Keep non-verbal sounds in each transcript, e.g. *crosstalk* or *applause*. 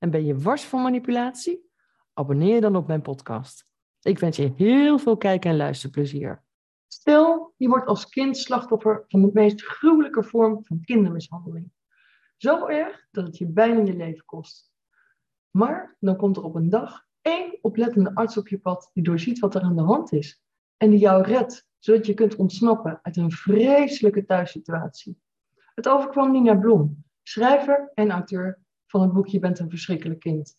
en ben je wars van manipulatie? Abonneer je dan op mijn podcast. Ik wens je heel veel kijk- en luisterplezier. Stel, je wordt als kind slachtoffer van de meest gruwelijke vorm van kindermishandeling. Zo erg dat het je bijna je leven kost. Maar dan komt er op een dag één oplettende arts op je pad die doorziet wat er aan de hand is. En die jou redt, zodat je kunt ontsnappen uit een vreselijke thuissituatie. Het overkwam Nina Blom, schrijver en auteur van het boek Je bent een verschrikkelijk kind.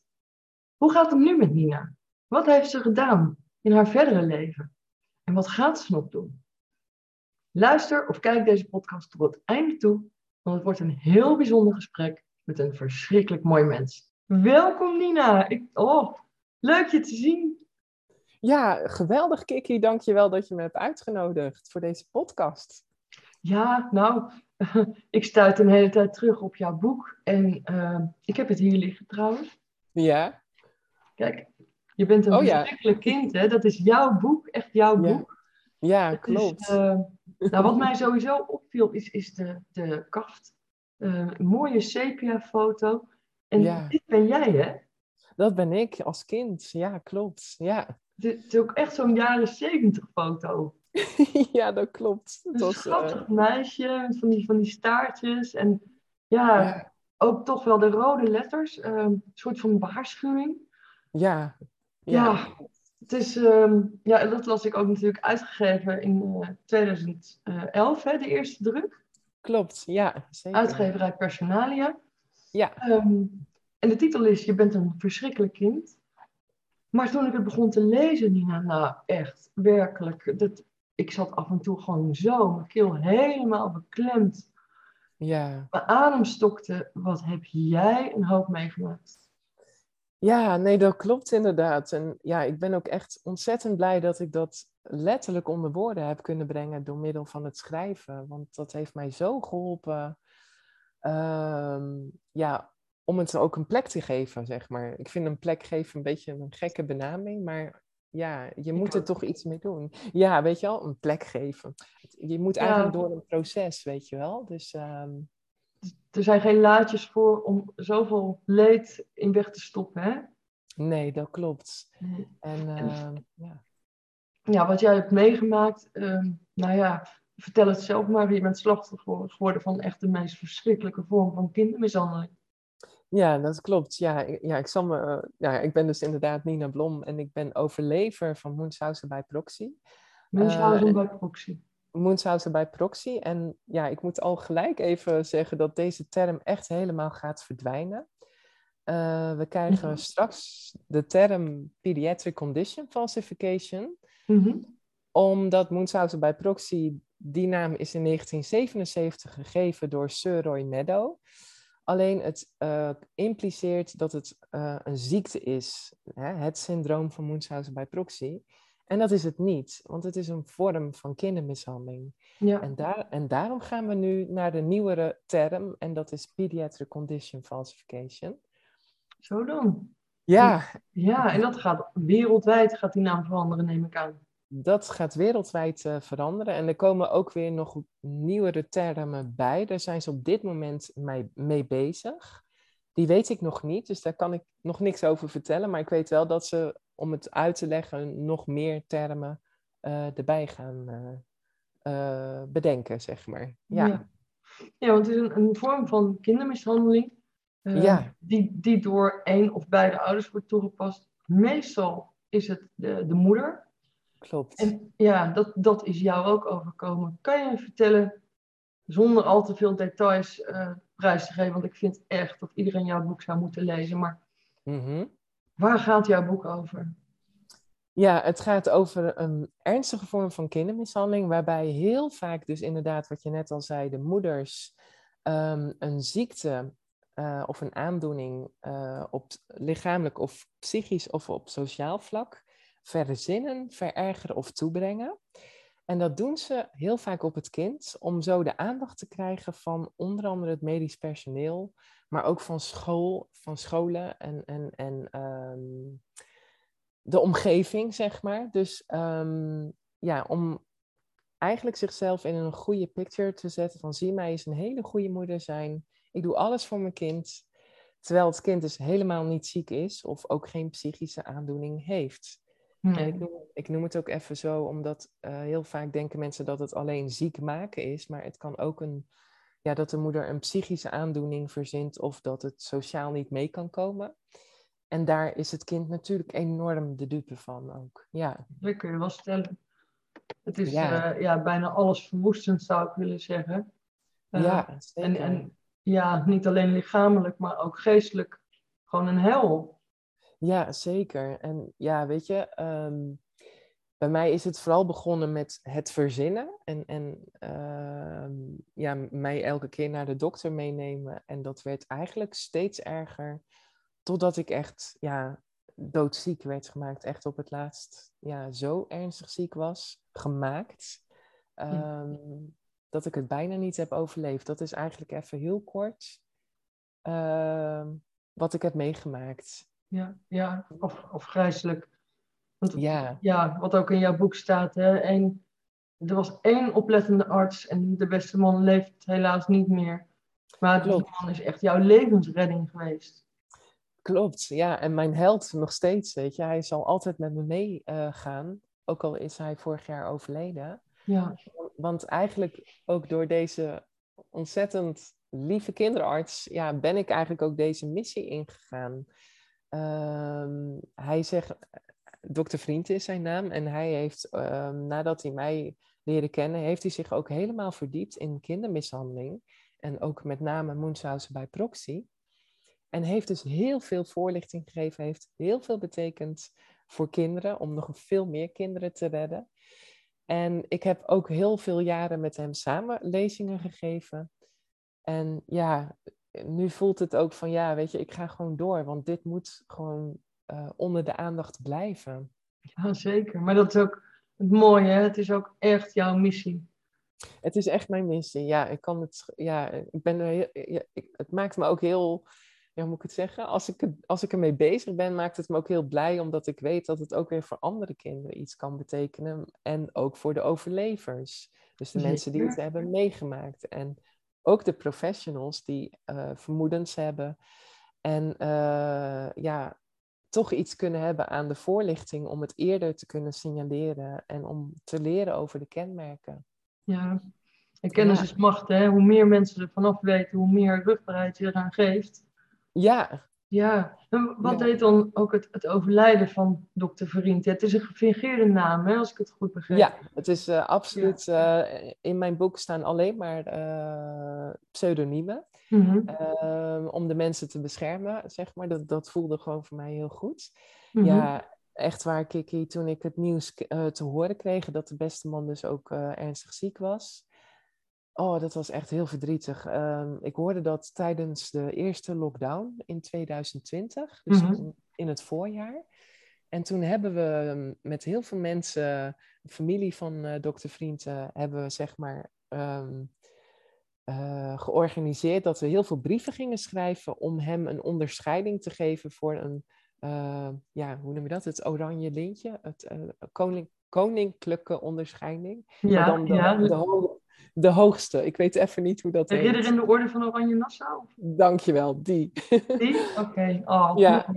Hoe gaat het nu met Nina? Wat heeft ze gedaan in haar verdere leven? En wat gaat ze nog doen? Luister of kijk deze podcast tot het einde toe, want het wordt een heel bijzonder gesprek met een verschrikkelijk mooi mens. Welkom Nina. Ik, oh, leuk je te zien. Ja, geweldig Kiki. Dank je wel dat je me hebt uitgenodigd voor deze podcast. Ja, nou, *laughs* ik stuit een hele tijd terug op jouw boek. En uh, ik heb het hier liggen trouwens. Ja. Kijk, je bent een Oh, ja. verschrikkelijk kind, hè? Dat is jouw boek, echt jouw Ja, boek. Ja, Het klopt. Is, eh, nou, wat mij sowieso opviel, is, is de, de kaft. Eh, een mooie sepia-foto. En Ja. dit ben jij, hè? Dat ben ik als kind. Ja, klopt. Ja, Dit is ook echt zo'n jaren zeventig foto. *laughs* ja dat klopt. Het Een was, eh, schattig meisje met van die, van die staartjes. En ja, ja, ook toch wel de rode letters. eh, een soort van waarschuwing. ja, Ja, ja, het is, ehm, ja, dat las ik ook natuurlijk uitgegeven in eh, 2011, hè, de eerste druk. klopt. Ja, zeker. Uitgeverij Personalia. Ja, Ehm, en de titel is Je bent een verschrikkelijk kind. Maar toen ik het begon te lezen, Nina, nou echt, werkelijk. Dat, ik zat af en toe gewoon zo, mijn keel helemaal beklemd. ja. Mijn adem stokte. Wat heb jij een hoop meegemaakt? Ja, nee, dat klopt inderdaad. En ja, ik ben ook echt ontzettend blij dat ik dat letterlijk onder woorden heb kunnen brengen door middel van het schrijven. Want dat heeft mij zo geholpen, ehm, ja, om het ook een plek te geven, zeg maar. Ik vind een plek geven een beetje een gekke benaming, maar ja, je moet er toch iets mee doen. Ja, weet je wel, een plek geven. Je moet Ja. eigenlijk door een proces, weet je wel. Dus ehm, Er zijn geen laadjes voor om zoveel leed in weg te stoppen, hè? nee, dat klopt. En En- ehm, ja. ja, wat jij hebt meegemaakt, ehm, nou ja, vertel het zelf maar. Je bent slachtoffer geworden van echt de meest verschrikkelijke vorm van kindermishandeling. Ja, dat klopt. Ja, ik- ja, ik, zal me, eh, ja, ik ben dus inderdaad Nina Blom en ik ben overlever van Munchausen bij proxy. Munchausen en- bij proxy. Munchausen bij proxy. En ja, ik moet al gelijk even zeggen dat deze term echt helemaal gaat verdwijnen. Eh, we krijgen Mhm. straks de term pediatric condition falsification, Mhm. omdat Munchausen bij proxy, die naam is in 1977 gegeven door Sir Roy Meadow. Alleen het eh, impliceert dat het eh, een ziekte is, hè? het syndroom van Munchausen bij proxy. En dat is het niet, want het is een vorm van kindermishandeling. Ja. En, daar, en daarom gaan we nu naar de nieuwere term, en dat is pediatric condition falsification. Zo dan. Ja, Ja, en dat gaat wereldwijd gaat die naam veranderen, neem ik aan. Dat gaat wereldwijd eh, veranderen. En er komen ook weer nog nieuwere termen bij. Daar zijn ze op dit moment mee, mee bezig. Die weet ik nog niet, dus daar kan ik nog niks over vertellen. Maar ik weet wel dat ze, om het uit te leggen, nog meer termen eh, erbij gaan eh, bedenken, zeg maar. Ja, Ja, Ja, want het is een, een vorm van kindermishandeling. Ja. die, die door één of beide ouders wordt toegepast. Meestal is het de, de moeder. Klopt. En ja, dat, dat is jou ook overkomen. Kan je vertellen, zonder al te veel details eh, prijs te geven, want ik vind echt dat iedereen jouw boek zou moeten lezen. Maar Mhm. waar gaat jouw boek over? Ja, het gaat over een ernstige vorm van kindermishandeling, waarbij heel vaak dus inderdaad, wat je net al zei, de moeders ehm, een ziekte eh, of een aandoening uh, op lichamelijk of psychisch of op sociaal vlak verzinnen, verergeren of toebrengen. En dat doen ze heel vaak op het kind om zo de aandacht te krijgen van onder andere het medisch personeel, maar ook van school, van scholen en, en, en um, de omgeving, zeg maar. Dus um, ja, om eigenlijk zichzelf in een goede picture te zetten van zie mij eens een hele goede moeder zijn. Ik doe alles voor mijn kind. Terwijl het kind dus helemaal niet ziek is of ook geen psychische aandoening heeft. Ik noem, ik noem, het ook even zo, omdat uh, heel vaak denken mensen dat het alleen ziek maken is. Maar het kan ook een, ja, dat de moeder een psychische aandoening verzint of dat het sociaal niet mee kan komen. En daar is het kind natuurlijk enorm de dupe van ook. Ja. Dat kun je wel stellen. Het is ja. Uh, ja, bijna alles verwoestend, zou ik willen zeggen. Uh, ja, zeker. En, en ja, niet alleen lichamelijk, maar ook geestelijk. Gewoon een hel. Ja, zeker. En ja, weet je, um, bij mij is het vooral begonnen met het verzinnen. En, en uh, ja, mij elke keer naar de dokter meenemen. En dat werd eigenlijk steeds erger. Totdat ik echt ja, doodziek werd gemaakt. Echt op het laatst ja, zo ernstig ziek was. Gemaakt. Um, dat ik het bijna niet heb overleefd. Dat is eigenlijk even heel kort uh, wat ik heb meegemaakt. Ja, ja. Of, of grijzelijk. Want, ja. ja, wat ook in jouw boek staat. Hè? En er was één oplettende arts en de beste man leeft helaas niet meer. Maar die man is echt jouw levensredding geweest. Klopt, ja. En mijn held nog steeds, weet je. Hij zal altijd met me meegaan. Uh, ook al is hij vorig jaar overleden. Ja. Want eigenlijk ook door deze ontzettend lieve kinderarts, ja, ben ik eigenlijk ook deze missie ingegaan. Um, hij zegt, dokter Vriend is zijn naam, en hij heeft, um, nadat hij mij leerde kennen, heeft hij zich ook helemaal verdiept in kindermishandeling. En ook met name Munchausen bij proxy. En heeft dus heel veel voorlichting gegeven, heeft heel veel betekend voor kinderen, om nog veel meer kinderen te redden. En ik heb ook heel veel jaren met hem samen lezingen gegeven. En ja, nu voelt het ook van ja, weet je, ik ga gewoon door, want dit moet gewoon uh, onder de aandacht blijven. Ja, zeker. Maar dat is ook het mooie, hè? het is ook echt jouw missie. Het is echt mijn missie, ja. Ik kan het, ja, ik ben er heel, ja, ik, het maakt me ook heel ja, hoe moet ik het zeggen? Als ik, als ik ermee bezig ben, maakt het me ook heel blij, omdat ik weet dat het ook weer voor andere kinderen iets kan betekenen. En ook voor de overlevers. Dus de mensen die het hebben meegemaakt. En ook de professionals die uh, vermoedens hebben. En uh, ja, toch iets kunnen hebben aan de voorlichting om het eerder te kunnen signaleren en om te leren over de kenmerken. Ja, en kennis ja. is macht. Hè? Hoe meer mensen er vanaf weten, hoe meer rugbaarheid je eraan geeft. Ja. Ja, en wat ja. deed dan ook het, het overlijden van dokter Verient? Het is een gefingeerde naam, hè, als ik het goed begrijp. Ja, het is uh, absoluut... Ja. Uh, in mijn boek staan alleen maar uh, pseudoniemen. Mm -hmm. om de mensen te beschermen, zeg maar. Dat, dat voelde gewoon voor mij heel goed. Mm -hmm. Ja, echt waar, Kiki, toen ik het nieuws te horen kreeg... dat de beste man dus ook ernstig ziek was... Oh, dat was echt heel verdrietig. Um, ik hoorde dat tijdens de eerste lockdown in 2020, dus mm-hmm. in, in, het voorjaar. En toen hebben we met heel veel mensen, familie van uh, dokter Vrienden, hebben we zeg maar um, uh, georganiseerd dat we heel veel brieven gingen schrijven om hem een onderscheiding te geven voor een, ja, hoe noem je dat? Het oranje lintje, het koning, koninklijke onderscheiding. Ja, dan de, ja. de, de hoogste. Ik weet even niet hoe dat de heet. Ridder in de Orde van Oranje Nassau? Dankjewel, die. Die? *laughs* Oké. Okay. Oh, ja.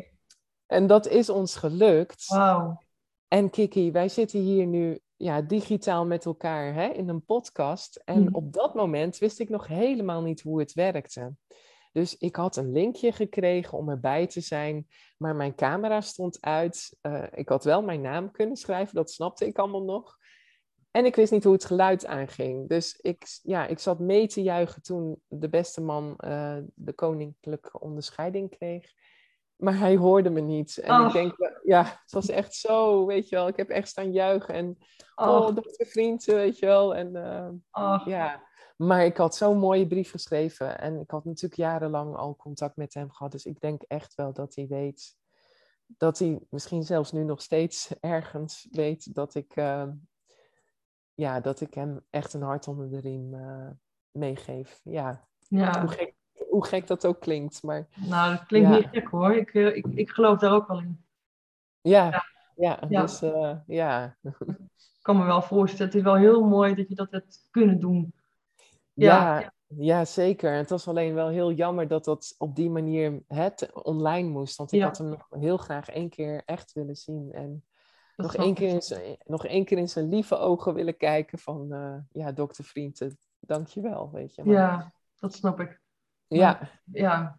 En dat is ons gelukt. Wauw. En Kiki, wij zitten hier nu ja, digitaal met elkaar hè, in een podcast. En mm. op dat moment wist ik nog helemaal niet hoe het werkte. Dus ik had een linkje gekregen om erbij te zijn, maar mijn camera stond uit. Uh, ik had wel mijn naam kunnen schrijven, dat snapte ik allemaal nog. En ik wist niet hoe het geluid aanging. Dus ik, ja, ik zat mee te juichen toen de beste man uh, de koninklijke onderscheiding kreeg. Maar hij hoorde me niet. En oh. ik denk, ja, het was echt zo, weet je wel. Ik heb echt staan juichen. En, oh, oh vriend, weet je wel. En uh, ja, Maar ik had zo'n mooie brief geschreven en ik had natuurlijk jarenlang al contact met hem gehad. Dus ik denk echt wel dat hij weet, dat hij misschien zelfs nu nog steeds ergens weet dat ik, uh, ja, dat ik hem echt een hart onder de riem uh, meegeef. Ja, Ja, hoe gek, hoe gek dat ook klinkt. Maar nou, dat klinkt Ja. niet gek hoor. Ik, eh, ik, ik geloof daar ook wel in. ja, ja, Ja. dus eh, ja. Ik kan me wel voorstellen. Het is wel heel mooi dat je dat hebt kunnen doen. Ja, Ja. zeker. Het was alleen wel heel jammer dat dat op die manier het online moest. Want ik Ja. had hem nog heel graag één keer echt willen zien. En nog één, keer in zijn, nog één keer in zijn lieve ogen willen kijken van... eh, ja, dokter Vrienden, dank je wel, weet je. Maar, Ja, dat snap ik. ja, Ja,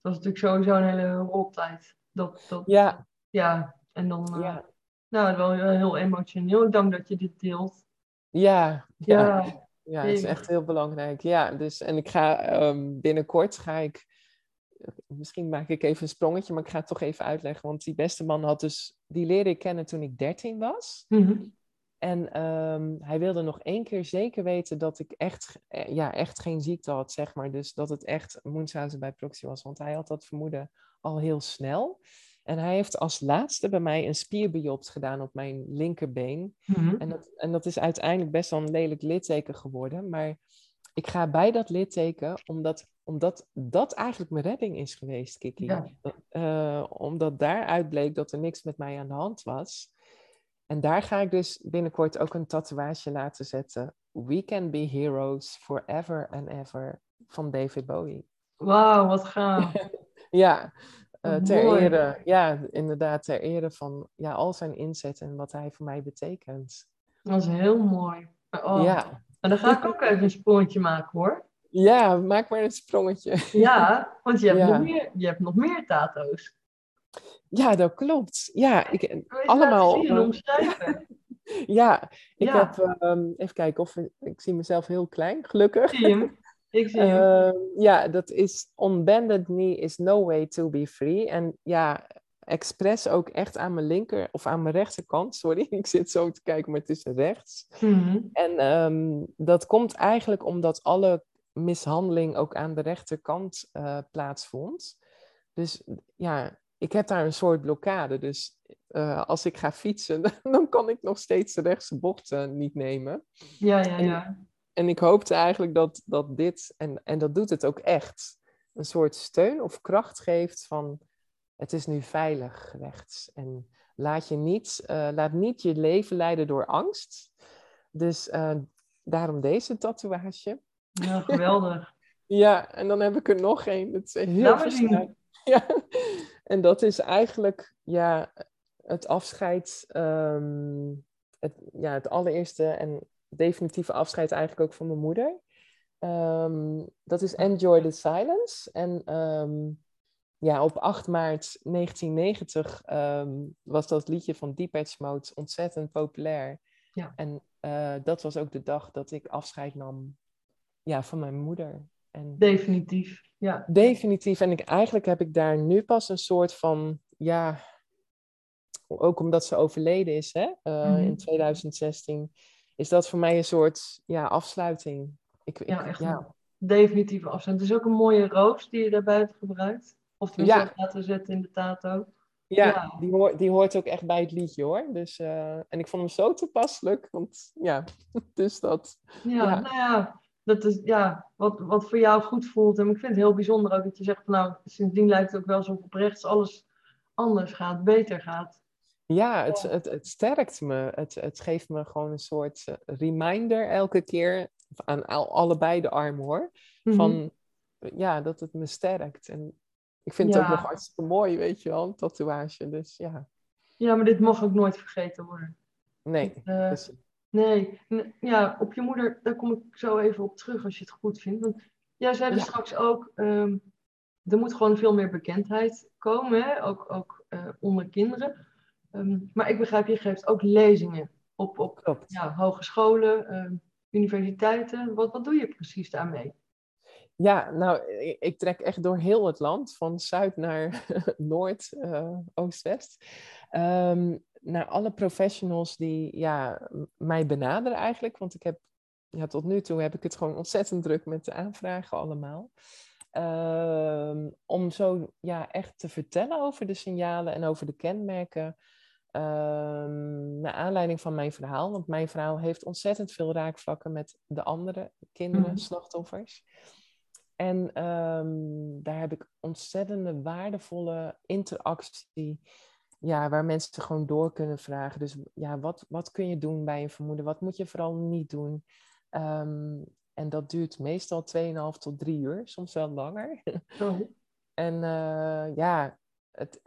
dat is natuurlijk sowieso een hele rottijd. Dat, dat, ja, ja, en dan, eh, ja, nou, wel heel, emotioneel. Dank dat je dit deelt. ja, ja. Ja, Ja, het is echt heel belangrijk. Ja, dus en ik ga ehm, binnenkort ga ik. Misschien maak ik even een sprongetje, maar ik ga het toch even uitleggen. Want die beste man had dus. Die leerde ik kennen toen ik 13 was. Mhm. En ehm, hij wilde nog één keer zeker weten dat ik echt, eh, ja, echt geen ziekte had, zeg maar. Dus dat het echt Munchausen bij proxy was. Want hij had dat vermoeden al heel snel. En hij heeft als laatste bij mij een spierbiopt gedaan op mijn linkerbeen. Mhm. En dat, en dat is uiteindelijk best wel een lelijk litteken geworden. Maar ik ga bij dat litteken, omdat, omdat dat eigenlijk mijn redding is geweest, Kiki. Ja. Eh, omdat daaruit bleek dat er niks met mij aan de hand was. En daar ga ik dus binnenkort ook een tatoeage laten zetten. We can be heroes forever and ever van David Bowie. Wauw, wat gaaf. *laughs* Ja, eh, ter mooi. ere, ja, inderdaad, ter ere van ja, al zijn inzet en wat hij voor mij betekent. Dat is heel mooi. Oh. Ja. En dan ga ik ook even een sprongetje maken hoor. Ja, maak maar een sprongetje. Ja, want je hebt, Ja. nog, meer, je hebt nog meer tato's. Ja, dat klopt. Ja, ik, allemaal. zien eh, omschrijven? *laughs* ja, ik Ja. heb, ehm, even kijken of ik zie mezelf heel klein, gelukkig. Zie je hem? Ik zie hem. Ehm, ja, dat is On Bended Knee is no way to be free. En ja, expres ook echt aan mijn linker, of aan mijn rechterkant, sorry. *laughs* Ik zit zo te kijken, maar het is rechts. Mhm. En ehm, dat komt eigenlijk omdat alle mishandeling ook aan de rechterkant eh, plaatsvond. Dus ja, ik heb daar een soort blokkade. Dus eh, als ik ga fietsen, *laughs* dan kan ik nog steeds de rechtse bocht eh, niet nemen. Ja, ja, ja. En ik hoopte eigenlijk dat, dat dit, en, en dat doet het ook echt, een soort steun of kracht geeft van het is nu veilig rechts. En laat, je niet, eh, laat niet je leven leiden door angst. Dus eh, daarom deze tatoeage. Ja, geweldig. *laughs* Ja, en dan heb ik er nog één. Het is heel. *laughs* Ja. En dat is eigenlijk ja, het afscheid, ehm, het, ja, het allereerste en definitieve afscheid eigenlijk ook van mijn moeder. Ehm, dat is Enjoy the Silence. En ehm, ja, op 8 maart 1990 ehm, was dat liedje van Depeche Mode ontzettend populair. Ja. En eh, dat was ook de dag dat ik afscheid nam ja, van mijn moeder. En Definitief. Ja. definitief. En ik, eigenlijk heb ik daar nu pas een soort van, ja, ook omdat ze overleden is hè, eh, Mhm. in 2016, is dat voor mij een soort ja, afsluiting. Ik, ik, Ja, echt ja. een definitieve afstand. Het is ook een mooie roos die je daarbij hebt gebruikt. Of Ja. laten zetten in de tato. Ja, Ja. Die, hoort, die hoort ook echt bij het liedje hoor. Dus, eh, en ik vond hem zo toepasselijk, want ja, *laughs* dus dat. Ja, Ja. nou ja, dat is ja, wat, wat voor jou goed voelt. En ik vind het heel bijzonder ook dat je zegt van nou, sindsdien lijkt het ook wel alsof op rechts alles anders gaat, beter gaat. Ja, het, het, het sterkt me. Het, het geeft me gewoon een soort eh, reminder elke keer, aan al, allebei de armen hoor, Mhm. van ja, dat het me sterkt. En ik vind het ook nog hartstikke mooi, weet je wel, een tatoeage. Dus ja, Ja, maar dit mag ook nooit vergeten worden. nee. Eh, Dus, Nee, ja, op je moeder, daar kom ik zo even op terug als je het goed vindt. Want jij zei dus Ja. straks ook, ehm, er moet gewoon veel meer bekendheid komen, hè? Ook, ook eh, onder kinderen. Ehm, maar ik begrijp, je geeft ook lezingen op, op klopt. ja, hogescholen, ehm, universiteiten. Wat, wat doe je precies daarmee? Ja, nou, ik, trek echt door heel het land, van zuid naar *laughs* noord, eh, oost-west. Ehm, naar alle professionals die ja, mij benaderen eigenlijk. Want ik heb ja, tot nu toe heb ik het gewoon ontzettend druk met de aanvragen allemaal. Ehm, om zo ja, echt te vertellen over de signalen en over de kenmerken. Um, naar aanleiding van mijn verhaal. Want mijn verhaal heeft ontzettend veel raakvlakken met de andere kinderen, Mhm. slachtoffers. En ehm, daar heb ik ontzettende waardevolle interactie. Ja, waar mensen gewoon door kunnen vragen. Dus ja, wat, wat kun je doen bij een vermoeden? Wat moet je vooral niet doen? Ehm, en dat duurt meestal 2,5 tot 3 uur, soms wel langer. Zo. *laughs* En eh, ja, het,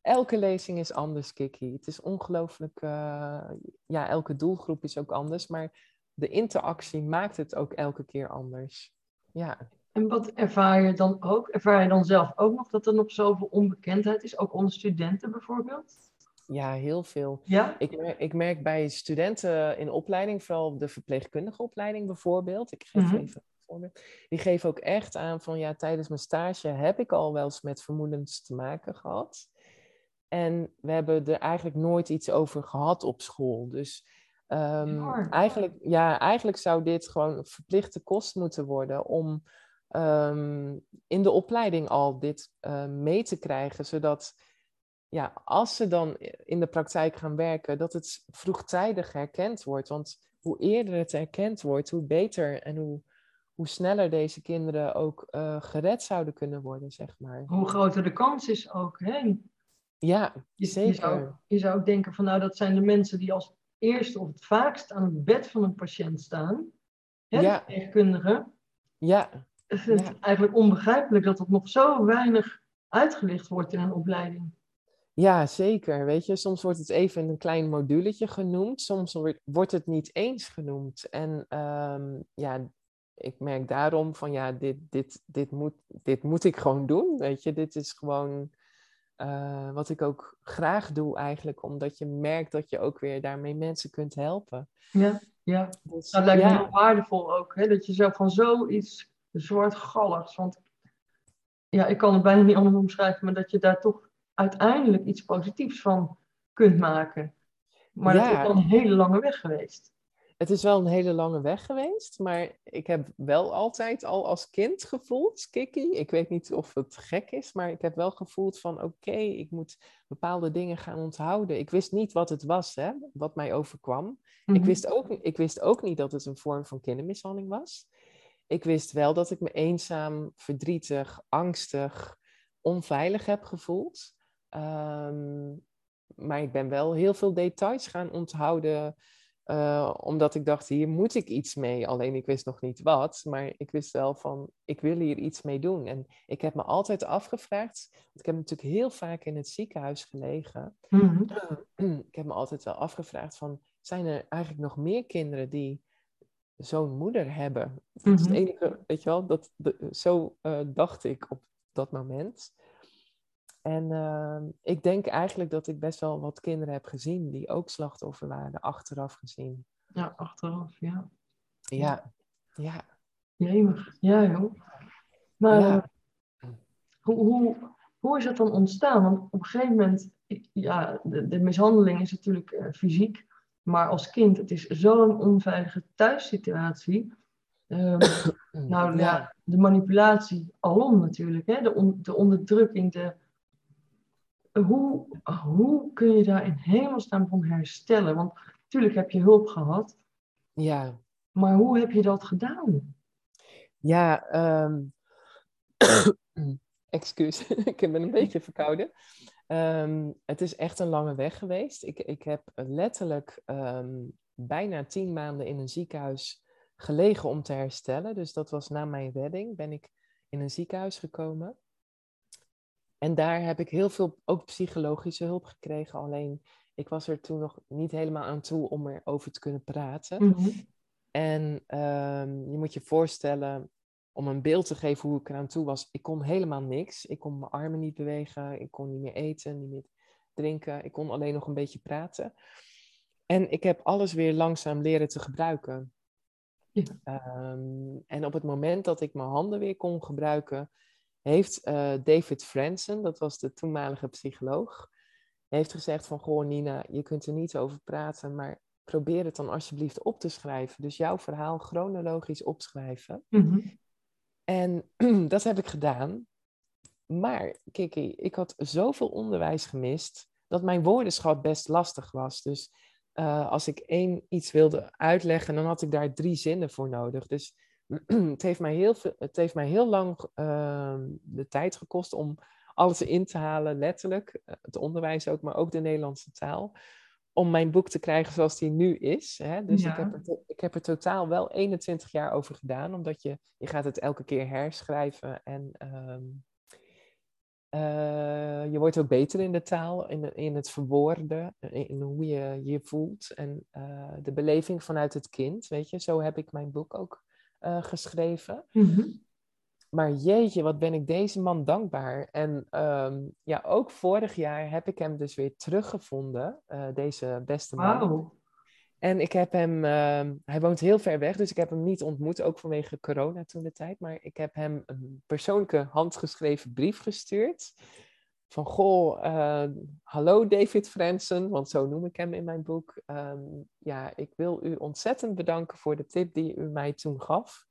elke lezing is anders, Kiki. Het is ongelooflijk. eh, ja, elke doelgroep is ook anders. Maar de interactie maakt het ook elke keer anders. Ja, En wat ervaar je dan ook? Ervaar je dan zelf ook nog dat er nog zoveel onbekendheid is, ook onder studenten bijvoorbeeld? ja heel veel. Ja? Ik merk, ik merk bij studenten in opleiding, vooral de verpleegkundige opleiding bijvoorbeeld. Ik geef Mhm. even een voorbeeld. Die geven ook echt aan van ja, tijdens mijn stage heb ik al wel eens met vermoedens te maken gehad. En we hebben er eigenlijk nooit iets over gehad op school. Dus ehm, eigenlijk, ja, eigenlijk zou dit gewoon een verplichte kost moeten worden om ehm, in de opleiding al dit eh, mee te krijgen, zodat ja, als ze dan in de praktijk gaan werken, dat het vroegtijdig herkend wordt. Want hoe eerder het herkend wordt, hoe beter en hoe, hoe sneller deze kinderen ook eh, gered zouden kunnen worden, zeg maar. Hoe groter de kans is ook. Hè? Ja, Je, je, zeker. zou, je zou ook denken van nou, dat zijn de mensen die als eerste of het vaakst aan het bed van een patiënt staan. Hè? Ja. De verpleegkundigen. Ja, Ik vind Ja. het eigenlijk onbegrijpelijk dat dat nog zo weinig uitgelicht wordt in een opleiding. ja, zeker. Weet je, soms wordt het even een klein moduletje genoemd, soms wordt, wordt het niet eens genoemd. En ehm, ja, ik merk daarom van ja, dit, dit, dit, moet, dit moet ik gewoon doen. Weet je, dit is gewoon eh, wat ik ook graag doe eigenlijk, omdat je merkt dat je ook weer daarmee mensen kunt helpen. Ja, ja. Dus, Dat lijkt me heel waardevol ook, hè? dat je zo van zoiets zwartgalligs, want ja, ik kan het bijna niet anders omschrijven, maar dat je daar toch uiteindelijk iets positiefs van kunt maken. Maar dat is wel een hele lange weg geweest. Het is wel een hele lange weg geweest, maar ik heb wel altijd al als kind gevoeld, Kiki, ik weet niet of het gek is, maar ik heb wel gevoeld van oké, ik moet bepaalde dingen gaan onthouden. Ik wist niet wat het was, hè, wat mij overkwam. Ik, Mhm. wist ook, ik wist ook niet dat het een vorm van kindermishandeling was. Ik wist wel dat ik me eenzaam, verdrietig, angstig, onveilig heb gevoeld. Ehm, maar ik ben wel heel veel details gaan onthouden, eh, omdat ik dacht, hier moet ik iets mee. Alleen ik wist nog niet wat, maar ik wist wel van, ik wil hier iets mee doen. En ik heb me altijd afgevraagd, want ik heb natuurlijk heel vaak in het ziekenhuis gelegen. Mhm. ik heb me altijd wel afgevraagd van, zijn er eigenlijk nog meer kinderen die zo'n moeder hebben? Dat is het Mhm. enige, weet je wel, dat, de- zo eh, dacht ik op dat moment. En ehm, ik denk eigenlijk dat ik best wel wat kinderen heb gezien die ook slachtoffer waren, achteraf gezien. Ja, achteraf, ja. Ja, ja, Jemig, ja joh. Maar Ja. eh, hoe, hoe, hoe is dat dan ontstaan? Want op een gegeven moment, ja, de, de mishandeling is natuurlijk eh, fysiek, maar als kind, het is zo'n onveilige thuissituatie. Ehm, *coughs* nou ja. de manipulatie alom natuurlijk, hè? De, on- de onderdrukking, de... Hoe, hoe kun je daar in hemelsnaam van herstellen? Want natuurlijk heb je hulp gehad, ja. maar hoe heb je dat gedaan? Ja, ehm *coughs* *coughs* excuus, *laughs* ik ben een beetje verkouden. Ehm, het is echt een lange weg geweest. Ik, ik heb letterlijk ehm, bijna tien maanden in een ziekenhuis gelegen om te herstellen. Dus dat was na mijn redding, ben ik in een ziekenhuis gekomen. En daar heb ik heel veel, ook psychologische hulp gekregen. Alleen, ik was er toen nog niet helemaal aan toe om erover te kunnen praten. Mhm. En ehm, je moet je voorstellen, om een beeld te geven hoe ik eraan toe was. Ik kon helemaal niks. Ik kon mijn armen niet bewegen. Ik kon niet meer eten, niet meer drinken. Ik kon alleen nog een beetje praten. En ik heb alles weer langzaam leren te gebruiken. Ja. Ehm, en op het moment dat ik mijn handen weer kon gebruiken, heeft eh, David Franson, dat was de toenmalige psycholoog, heeft gezegd van, goh Nina, je kunt er niet over praten, maar probeer het dan alsjeblieft op te schrijven. Dus jouw verhaal chronologisch opschrijven. Mhm. En *clears throat* dat heb ik gedaan. Maar, Kiki, ik had zoveel onderwijs gemist dat mijn woordenschat best lastig was. Dus eh, als ik één iets wilde uitleggen, dan had ik daar drie zinnen voor nodig. Dus *clears throat* het, heeft mij heel het heeft mij heel lang ehm, de tijd gekost om alles in te halen, letterlijk. eh, Het onderwijs ook, maar ook de Nederlandse taal. Om mijn boek te krijgen zoals die nu is. Hè? Dus Ja. ik, heb er, ik heb er totaal wel 21 jaar over gedaan. Omdat je, je gaat het elke keer herschrijven. En ehm, eh, je wordt ook beter in de taal, in, in het verwoorden, in, in hoe je je voelt. En eh, de beleving vanuit het kind, weet je. Zo heb ik mijn boek ook eh, geschreven. Mhm. Maar jeetje, wat ben ik deze man dankbaar. En ehm, ja, ook vorig jaar heb ik hem dus weer teruggevonden, eh, deze beste man. Wauw. En ik heb hem, ehm, hij woont heel ver weg, dus ik heb hem niet ontmoet, ook vanwege corona toen de tijd. Maar ik heb hem een persoonlijke handgeschreven brief gestuurd. Van, goh, eh, hallo David Fransen, want zo noem ik hem in mijn boek. Ehm, ja, ik wil u ontzettend bedanken voor de tip die u mij toen gaf.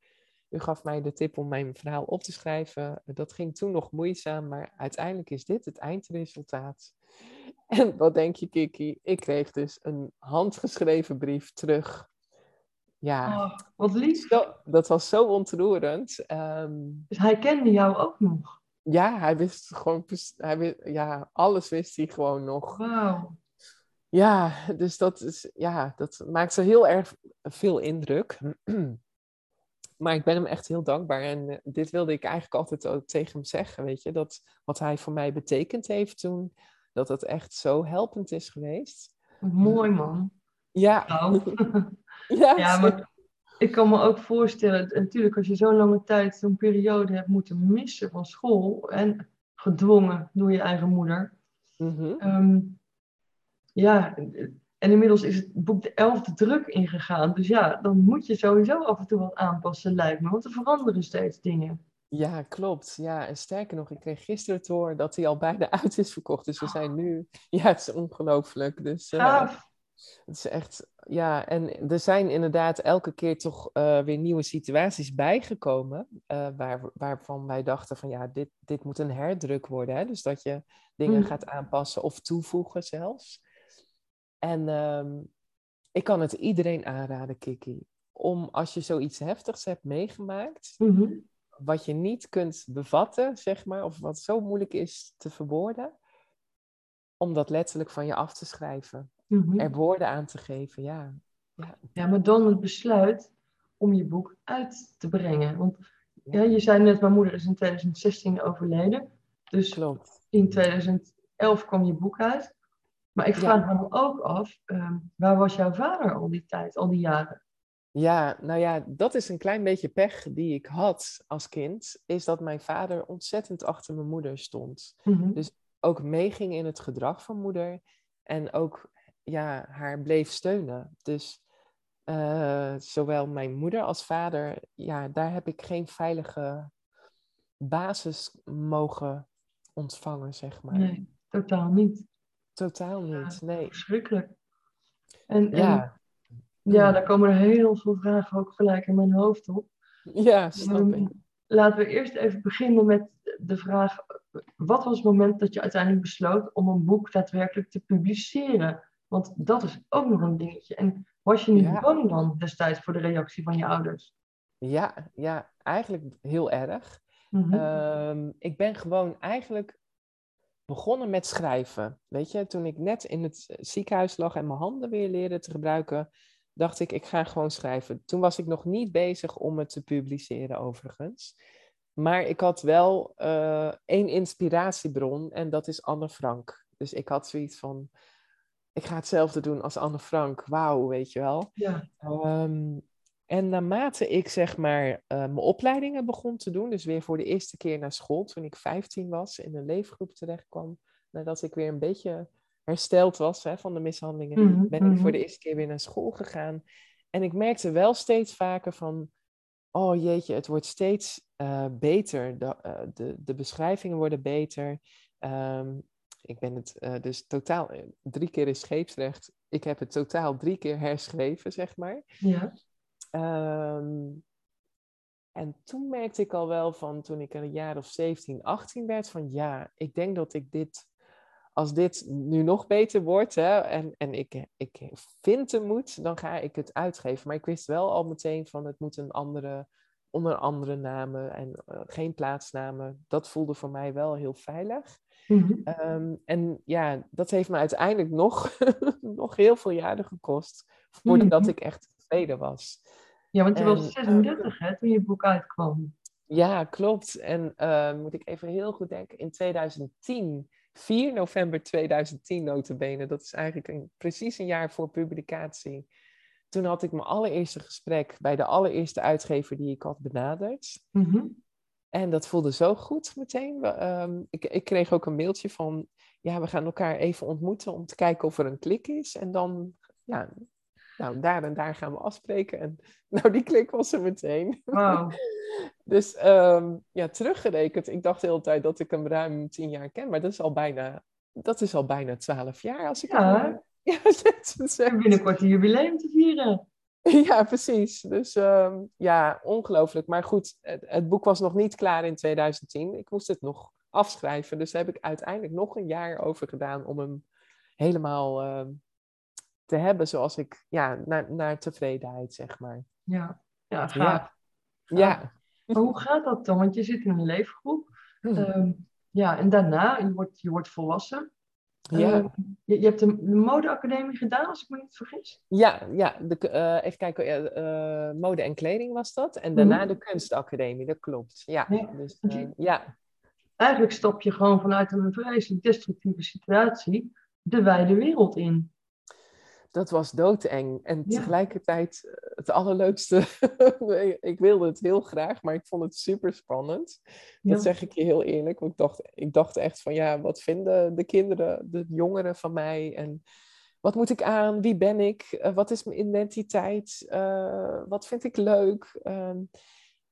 U gaf mij de tip om mijn verhaal op te schrijven. Dat ging toen nog moeizaam, maar uiteindelijk is dit het eindresultaat. *laughs* En wat denk je, Kiki? Ik kreeg dus een handgeschreven brief terug. Ja, Oh, wat lief. zo- dat was zo ontroerend. Ehm, Dus hij kende jou ook nog. ja, hij wist gewoon, hij wist, ja, alles wist hij gewoon nog. Wauw. Ja, dus dat, is, ja, dat maakt zo heel erg veel indruk. *clears throat* Maar ik ben hem echt heel dankbaar. En eh, dit wilde ik eigenlijk altijd ook tegen hem zeggen, weet je. Dat wat hij voor mij betekend heeft toen, dat het echt zo helpend is geweest. Mooi man. Ja, Nou. *laughs* ja, Ja, maar ik kan me ook voorstellen, en natuurlijk als je zo'n lange tijd zo'n periode hebt moeten missen van school en gedwongen door je eigen moeder. Mhm. Ehm, ja, en inmiddels is het boek de elfde druk ingegaan. Dus ja, dan moet je sowieso af en toe wat aanpassen, lijkt me. Want er veranderen steeds dingen. Ja, klopt. Ja, en sterker nog, ik kreeg gisteren te horen dat hij al bijna *laughs* uit is verkocht. Dus we zijn nu... Ja, het is ongelooflijk. Dus, eh. Het is echt, ja, en er zijn inderdaad elke keer toch eh, weer nieuwe situaties bijgekomen, eh, waar, waarvan wij dachten van ja, dit, dit moet een herdruk worden. Hè? Dus dat je dingen Mm. gaat aanpassen of toevoegen zelfs. En ehm, ik kan het iedereen aanraden, Kiki, om als je zoiets heftigs hebt meegemaakt, Mhm. wat je niet kunt bevatten, zeg maar, of wat zo moeilijk is te verwoorden, om dat letterlijk van je af te schrijven Mhm. er woorden aan te geven, ja. ja. Ja, maar dan het besluit om je boek uit te brengen. Want ja, je zei net, mijn moeder is in 2016 overleden. Dus Klopt. in 2011 kwam je boek uit. Maar ik Ja. vraag me dan ook af, ehm, waar was jouw vader al die tijd, al die jaren? Ja, nou ja, dat is een klein beetje pech die ik had als kind, is dat mijn vader ontzettend achter mijn moeder stond. Mhm. Dus ook meeging in het gedrag van moeder en ook ja, haar bleef steunen. Dus eh, zowel mijn moeder als vader, ja, daar heb ik geen veilige basis mogen ontvangen, zeg maar. Nee, totaal niet. Totaal niet, nee. Verschrikkelijk. En, en Ja, ja, daar komen er heel veel vragen ook gelijk in mijn hoofd op. ja, snap Ehm, ik. Laten we eerst even beginnen met de vraag: wat was het moment dat je uiteindelijk besloot om een boek daadwerkelijk te publiceren? Want dat is ook nog een dingetje. En was je niet Ja. bang dan destijds voor de reactie van je ouders? Ja, ja, eigenlijk heel erg. Mhm. Ehm, ik ben gewoon eigenlijk begonnen met schrijven. Weet je, toen ik net in het ziekenhuis lag en mijn handen weer leerde te gebruiken, dacht ik, ik ga gewoon schrijven. Toen was ik nog niet bezig om het te publiceren, overigens. Maar ik had wel eh, één inspiratiebron en dat is Anne Frank. Dus ik had zoiets van, ik ga hetzelfde doen als Anne Frank. Wauw, weet je wel. ja. Ehm, en naarmate ik zeg maar eh, mijn opleidingen begon te doen, dus weer voor de eerste keer naar school, toen ik 15 was, in een leefgroep terecht kwam, nadat ik weer een beetje hersteld was hè, van de mishandelingen, Mhm, ben ik voor mhm. de eerste keer weer naar school gegaan. En ik merkte wel steeds vaker van, oh jeetje, het wordt steeds eh, beter. De, eh, de, de beschrijvingen worden beter. Ehm, ik ben het dus totaal drie keer in scheepsrecht. Ik heb het totaal drie keer herschreven, zeg maar. Ja. Ehm, en toen merkte ik al wel van toen ik een jaar of 17, 18 werd, van ja, ik denk dat ik dit, als dit nu nog beter wordt hè, en, en ik, ik vind het moet, dan ga ik het uitgeven. Maar ik wist wel al meteen van het moet een andere, onder andere namen en eh, geen plaatsnamen. Dat voelde voor mij wel heel veilig. Mhm. Ehm, en ja, dat heeft me uiteindelijk nog, *laughs* nog heel veel jaren gekost voordat Mhm. ik echt was. Ja, want je En, was 36 hè, toen je boek uitkwam. Ja, klopt. En eh, moet ik even heel goed denken, in 2010, 4 november 2010 notabene, dat is eigenlijk een, precies een jaar voor publicatie. Toen had ik mijn allereerste gesprek bij de allereerste uitgever die ik had benaderd. Mhm. En dat voelde zo goed meteen. Ehm, ik, ik kreeg ook een mailtje van, ja, we gaan elkaar even ontmoeten om te kijken of er een klik is. En dan, ja, nou, daar en daar gaan we afspreken. En *laughs* nou, die klik was er meteen. *laughs* Dus ehm, ja, teruggerekend, ik dacht de hele tijd dat ik hem ruim tien jaar ken, maar dat is al bijna, dat is al bijna twaalf jaar als ik Ja, het- *laughs* ja, zet- En zet. binnenkort een jubileum te vieren. Ja, precies. Dus ehm, ja, ongelooflijk. Maar goed, het, het boek was nog niet klaar in 2010. Ik moest het nog afschrijven. Dus daar heb ik uiteindelijk nog een jaar over gedaan om hem helemaal ehm, te hebben zoals ik, ja, naar, naar tevredenheid, zeg maar. Ja, ja gaaf. Ja. Maar hoe gaat dat dan? Want je zit in een leefgroep. Hm. Ehm, ja, en daarna, je wordt, je wordt volwassen. Ja. Ehm, je, je hebt de, de modeacademie gedaan, als ik me niet vergis. Ja, ja de, eh, even kijken, eh, mode en kleding was dat. En daarna Mhm. de kunstacademie, dat klopt. Ja, Ja, dus, eh, ja. Eigenlijk stap je gewoon vanuit een vreselijk destructieve situatie de wijde wereld in. Dat was doodeng. En Ja. tegelijkertijd eh, het allerleukste. *laughs* ik wilde het heel graag, maar ik vond het super spannend. Ja. Dat zeg ik je heel eerlijk. Want ik dacht, ik dacht echt van ja, wat vinden de kinderen, de jongeren van mij? En wat moet ik aan? Wie ben ik? Eh, wat is mijn identiteit? Eh, wat vind ik leuk? Ehm,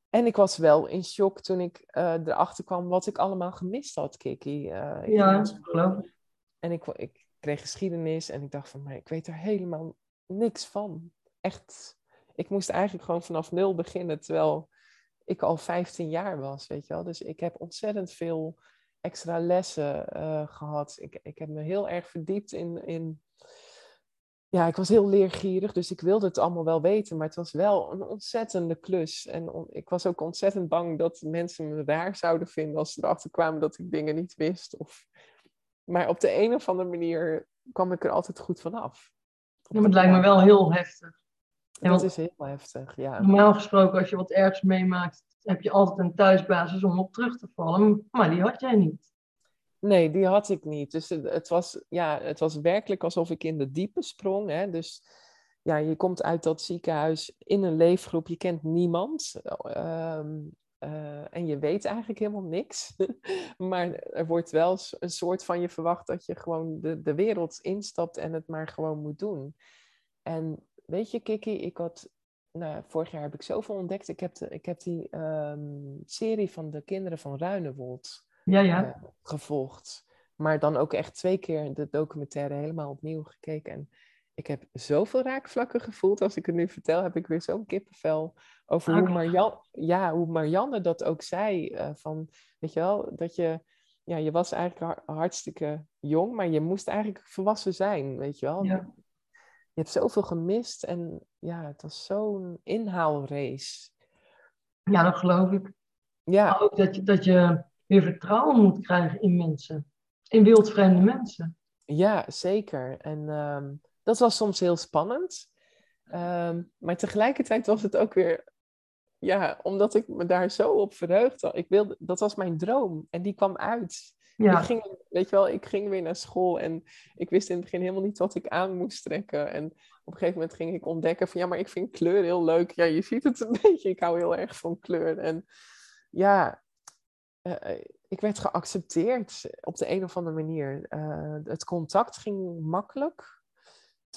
en ik was wel in shock toen ik erachter kwam wat ik allemaal gemist had, Kiki. Ik Ja, geloof ik. en ik, ik geschiedenis en ik dacht van, maar ik weet er helemaal niks van. Echt. Ik moest eigenlijk gewoon vanaf nul beginnen, terwijl ik al 15 jaar was, weet je wel. Dus ik heb ontzettend veel extra lessen eh, gehad. Ik, ik heb me heel erg verdiept in, in... Ja, ik was heel leergierig, dus ik wilde het allemaal wel weten, maar het was wel een ontzettende klus. En ik was ook ontzettend bang dat mensen me raar zouden vinden als ze erachter kwamen dat ik dingen niet wist. Of... Maar op de een of andere manier kwam ik er altijd goed vanaf. Ja, het lijkt me wel heel heftig. Dat is heel heftig, ja. normaal gesproken, als je wat ergs meemaakt, heb je altijd een thuisbasis om op terug te vallen. Maar die had jij niet. Nee, die had ik niet. Dus het, het, was, ja, het was werkelijk alsof ik in de diepe sprong. Hè? Dus ja, je komt uit dat ziekenhuis in een leefgroep, je kent niemand. Ehm, eh, en je weet eigenlijk helemaal niks. *laughs* maar er wordt wel een soort van je verwacht dat je gewoon de, de wereld instapt en het maar gewoon moet doen. En weet je, Kiki, ik had. Nou, vorig jaar heb ik zoveel ontdekt. Ik heb, de, ik heb die ehm, serie van de kinderen van Ruinewold Ja, ja. eh, gevolgd. Maar dan ook echt twee keer de documentaire helemaal opnieuw gekeken. En ik heb zoveel raakvlakken gevoeld. Als ik het nu vertel, heb ik weer zo'n kippenvel. Over hoe. Marjan, ja, hoe Marianne dat ook zei. eh, van, weet je wel, dat je... Ja, je was eigenlijk har- hartstikke jong, maar je moest eigenlijk volwassen zijn, weet je wel. Ja. Je hebt zoveel gemist en ja, het was zo'n inhaalrace. ja, dat geloof ik. Ja, Maar ook dat je, dat je weer vertrouwen moet krijgen in mensen. In wildvreemde mensen. Ja, zeker. En ehm, dat was soms heel spannend. Ehm, maar tegelijkertijd was het ook weer, ja, omdat ik me daar zo op verheugde. Ik wilde, dat was mijn droom en die kwam uit. Ja, Ik ging, weet je wel, ik ging weer naar school en ik wist in het begin helemaal niet wat ik aan moest trekken. En op een gegeven moment ging ik ontdekken van, ja, maar ik vind kleur heel leuk. Ja, je ziet het een *laughs* beetje, ik hou heel erg van kleur. En ja, eh, eh, ik werd geaccepteerd op de een of andere manier. Eh, het contact ging makkelijk.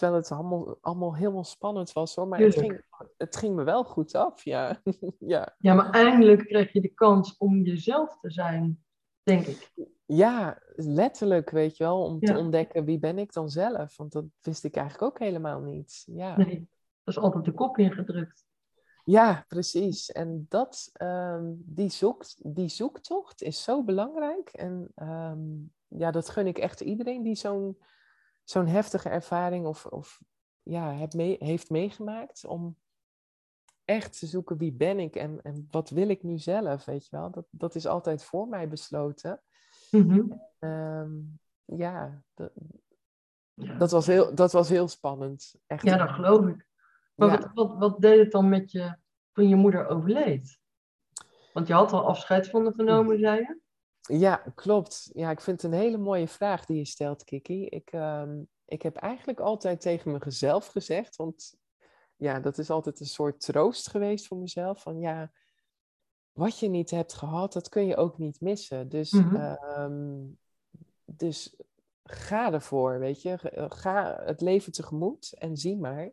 Terwijl het allemaal, allemaal helemaal spannend was hoor. Maar het ging, het ging me wel goed af, ja. *laughs* ja. ja, maar eindelijk kreeg je de kans om jezelf te zijn, denk ik. Ja, letterlijk, weet je wel, om te ontdekken wie ben ik dan zelf. Want dat wist ik eigenlijk ook helemaal niet. Ja, Nee, dat is altijd de kop ingedrukt. ja precies. En dat, ehm, die, zoekt, die zoektocht is zo belangrijk. En ehm, ja, dat gun ik echt iedereen die zo'n zo'n heftige ervaring of, of ja, heb mee, heeft meegemaakt. Om echt te zoeken wie ben ik en, en wat wil ik nu zelf, weet je wel. Dat, dat is altijd voor mij besloten. Mhm. Ehm, ja, dat, Ja. dat, was heel, dat was heel spannend. Echt. ja, dat geloof ik. Maar Ja. wat, wat, wat deed het dan met je toen je moeder overleed? Want je had al afscheid van de genomen, zei je? Ja, klopt. Ja, ik vind het een hele mooie vraag die je stelt, Kiki. Ik, ehm, ik heb eigenlijk altijd tegen mezelf gezegd, want ja, dat is altijd een soort troost geweest voor mezelf. Van ja, wat je niet hebt gehad, dat kun je ook niet missen. Dus, Mhm. ehm, dus ga ervoor, weet je. Ge- Ga het leven tegemoet en zie maar.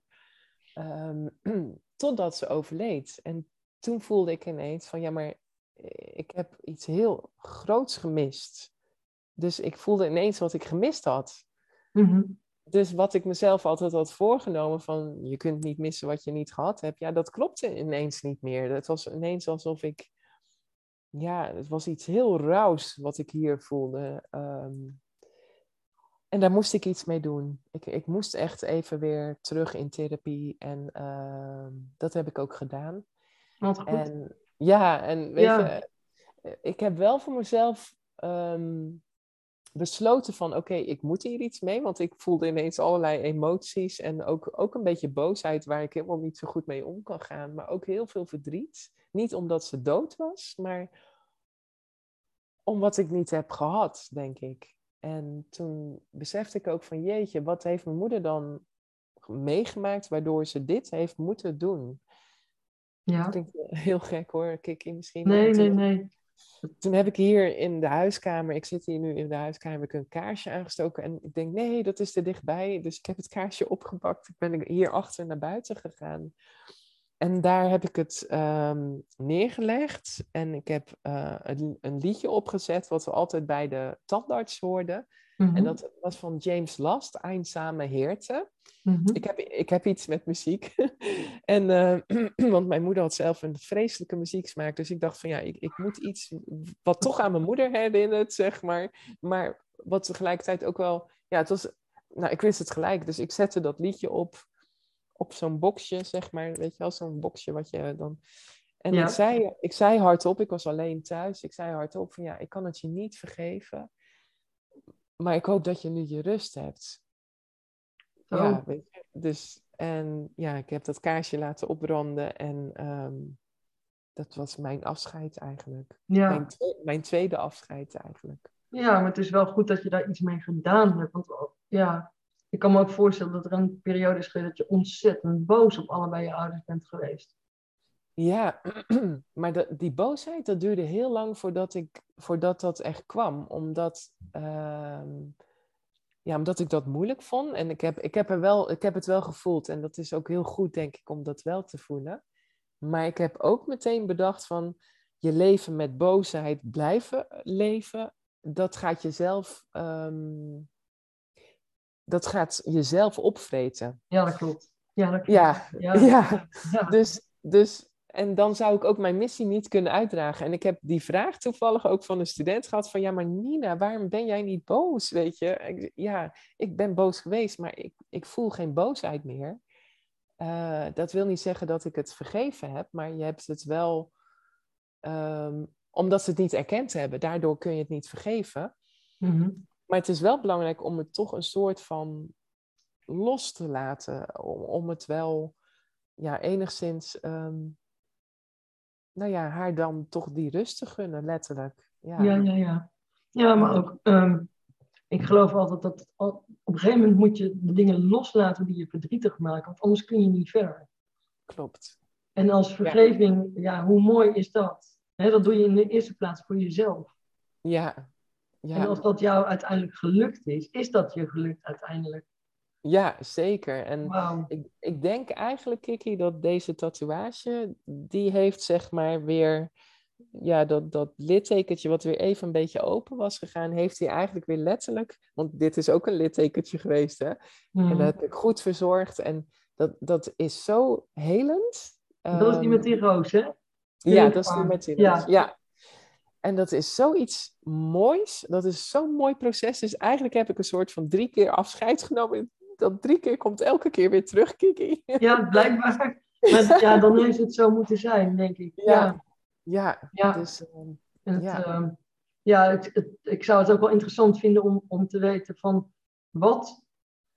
Ehm, *clears throat* totdat ze overleed. En toen voelde ik ineens van ja, maar ik heb iets heel groots gemist. Dus ik voelde ineens wat ik gemist had. Mhm. Dus wat ik mezelf altijd had voorgenomen van je kunt niet missen wat je niet gehad hebt, ja, dat klopte ineens niet meer. Het was ineens alsof ik, ja, het was iets heel rauws wat ik hier voelde. Ehm, en daar moest ik iets mee doen. Ik, ik moest echt even weer terug in therapie en ehm, dat heb ik ook gedaan. Wat goed. En ja, en weet Ja. je, ik heb wel voor mezelf ehm, besloten van oké, ik moet hier iets mee, want ik voelde ineens allerlei emoties en ook, ook een beetje boosheid waar ik helemaal niet zo goed mee om kan gaan, maar ook heel veel verdriet. Niet omdat ze dood was, maar om wat ik niet heb gehad, denk ik. En toen besefte ik ook van jeetje, wat heeft mijn moeder dan meegemaakt waardoor ze dit heeft moeten doen? Ja. klinkt heel gek hoor, Kiki misschien. Nee, nee, nee. toen heb ik hier in de huiskamer, ik zit hier nu in de huiskamer, heb ik een kaarsje aangestoken en ik denk, nee, dat is te dichtbij. Dus ik heb het kaarsje opgepakt. Ik ben hier achter naar buiten gegaan. En daar heb ik het ehm, neergelegd en ik heb eh, een, een liedje opgezet wat we altijd bij de tandarts hoorden. Mhm. En dat was van James Last, Einsame Heerte. Mhm. Ik heb, ik heb iets met muziek. *laughs* en, eh, *clears throat* want mijn moeder had zelf een vreselijke muzieksmaak. Dus ik dacht van ja, ik, ik moet iets wat toch aan mijn moeder herinnert, zeg maar. Maar wat tegelijkertijd ook wel... Ja, het was... Nou, ik wist het gelijk. Dus ik zette dat liedje op, op zo'n boxje, zeg maar. Weet je wel, zo'n boxje wat je dan... En Ja. ik, zei, ik zei hardop, ik was alleen thuis. Ik zei hardop van ja, ik kan het je niet vergeven. Maar ik hoop dat je nu je rust hebt. Zo. Ja, weet je. Dus, en ja, ik heb dat kaarsje laten opbranden en ehm, dat was mijn afscheid eigenlijk. Ja. Mijn, twe- mijn tweede afscheid eigenlijk. ja, maar het is wel goed dat je daar iets mee gedaan hebt. Want oh, ja, ik kan me ook voorstellen dat er een periode is geweest dat je ontzettend boos op allebei je ouders bent geweest. Ja, *clears throat* maar dat, die boosheid, dat duurde heel lang voordat, ik, voordat dat echt kwam. Omdat, ehm, ja, omdat ik dat moeilijk vond. En ik heb, ik, heb er wel, ik heb het wel gevoeld. En dat is ook heel goed, denk ik, om dat wel te voelen. Maar ik heb ook meteen bedacht van... je leven met boosheid blijven leven... dat gaat jezelf... ehm, dat gaat jezelf opvreten. Ja, dat klopt. Ja, dat klopt. Ja, Ja. ja. Ja. Dus, dus, en dan zou ik ook mijn missie niet kunnen uitdragen. En ik heb die vraag toevallig ook van een student gehad: van ja, maar Nina, waarom ben jij niet boos? Weet je, Ik- ja, ik ben boos geweest, maar ik, ik voel geen boosheid meer. Eh, dat wil niet zeggen dat ik het vergeven heb, maar je hebt het wel, ehm, omdat ze het niet erkend hebben, daardoor kun je het niet vergeven. Mhm. Maar het is wel belangrijk om het toch een soort van los te laten. Om, om het wel ja, enigszins, ehm, nou ja, haar dan toch die rust te gunnen, letterlijk. Ja, Ja, ja, ja. Ja, maar ook, ehm, ik geloof altijd dat op een gegeven moment moet je de dingen loslaten die je verdrietig maken, want anders kun je niet verder. klopt. En als vergeving, ja, hoe mooi is dat? Dat doe je in de eerste plaats voor jezelf. Ja, ja. En als dat jou uiteindelijk gelukt is, is dat je gelukt uiteindelijk. Ja zeker. En ik, ik denk eigenlijk, Kiki, dat deze tatoeage, die heeft zeg maar weer ja, dat, dat littekentje wat weer even een beetje open was gegaan, heeft hij eigenlijk weer letterlijk, want dit is ook een littekentje geweest, hè? En dat heb ik goed verzorgd en dat, dat is zo helend. Dat is die met die Ehm, roos, hè? Ja, dat is die met die Ja. roos. Ja. En dat is zoiets moois. Dat is zo'n mooi proces. Dus eigenlijk heb ik een soort van drie keer afscheid genomen. Dat drie keer komt elke keer weer terug, Kiki. *laughs* Ja, blijkbaar. Maar ja, dan heeft het zo moeten zijn, denk ik. Ja. Ja, Ja, ja. dus ehm, het, Ja. ehm, ja het, het- ik zou het ook wel interessant vinden om, om te weten van wat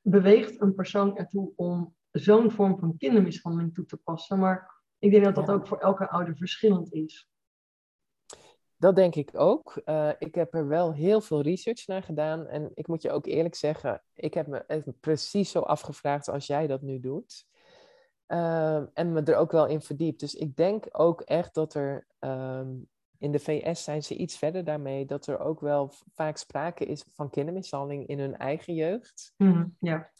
beweegt een persoon ertoe om zo'n vorm van kindermishandeling toe te passen. Maar ik denk dat dat Ja. ook voor elke ouder verschillend is. Dat denk ik ook. Eh, ik heb er wel heel veel research naar gedaan. En ik moet je ook eerlijk zeggen, ik heb me het precies zo afgevraagd als jij dat nu doet. Ehm, en me er ook wel in verdiept. Dus ik denk ook echt dat er ehm, in de VS zijn ze iets verder daarmee, dat er ook wel vaak sprake is van kindermishandeling in hun eigen jeugd. Mhm, Ja.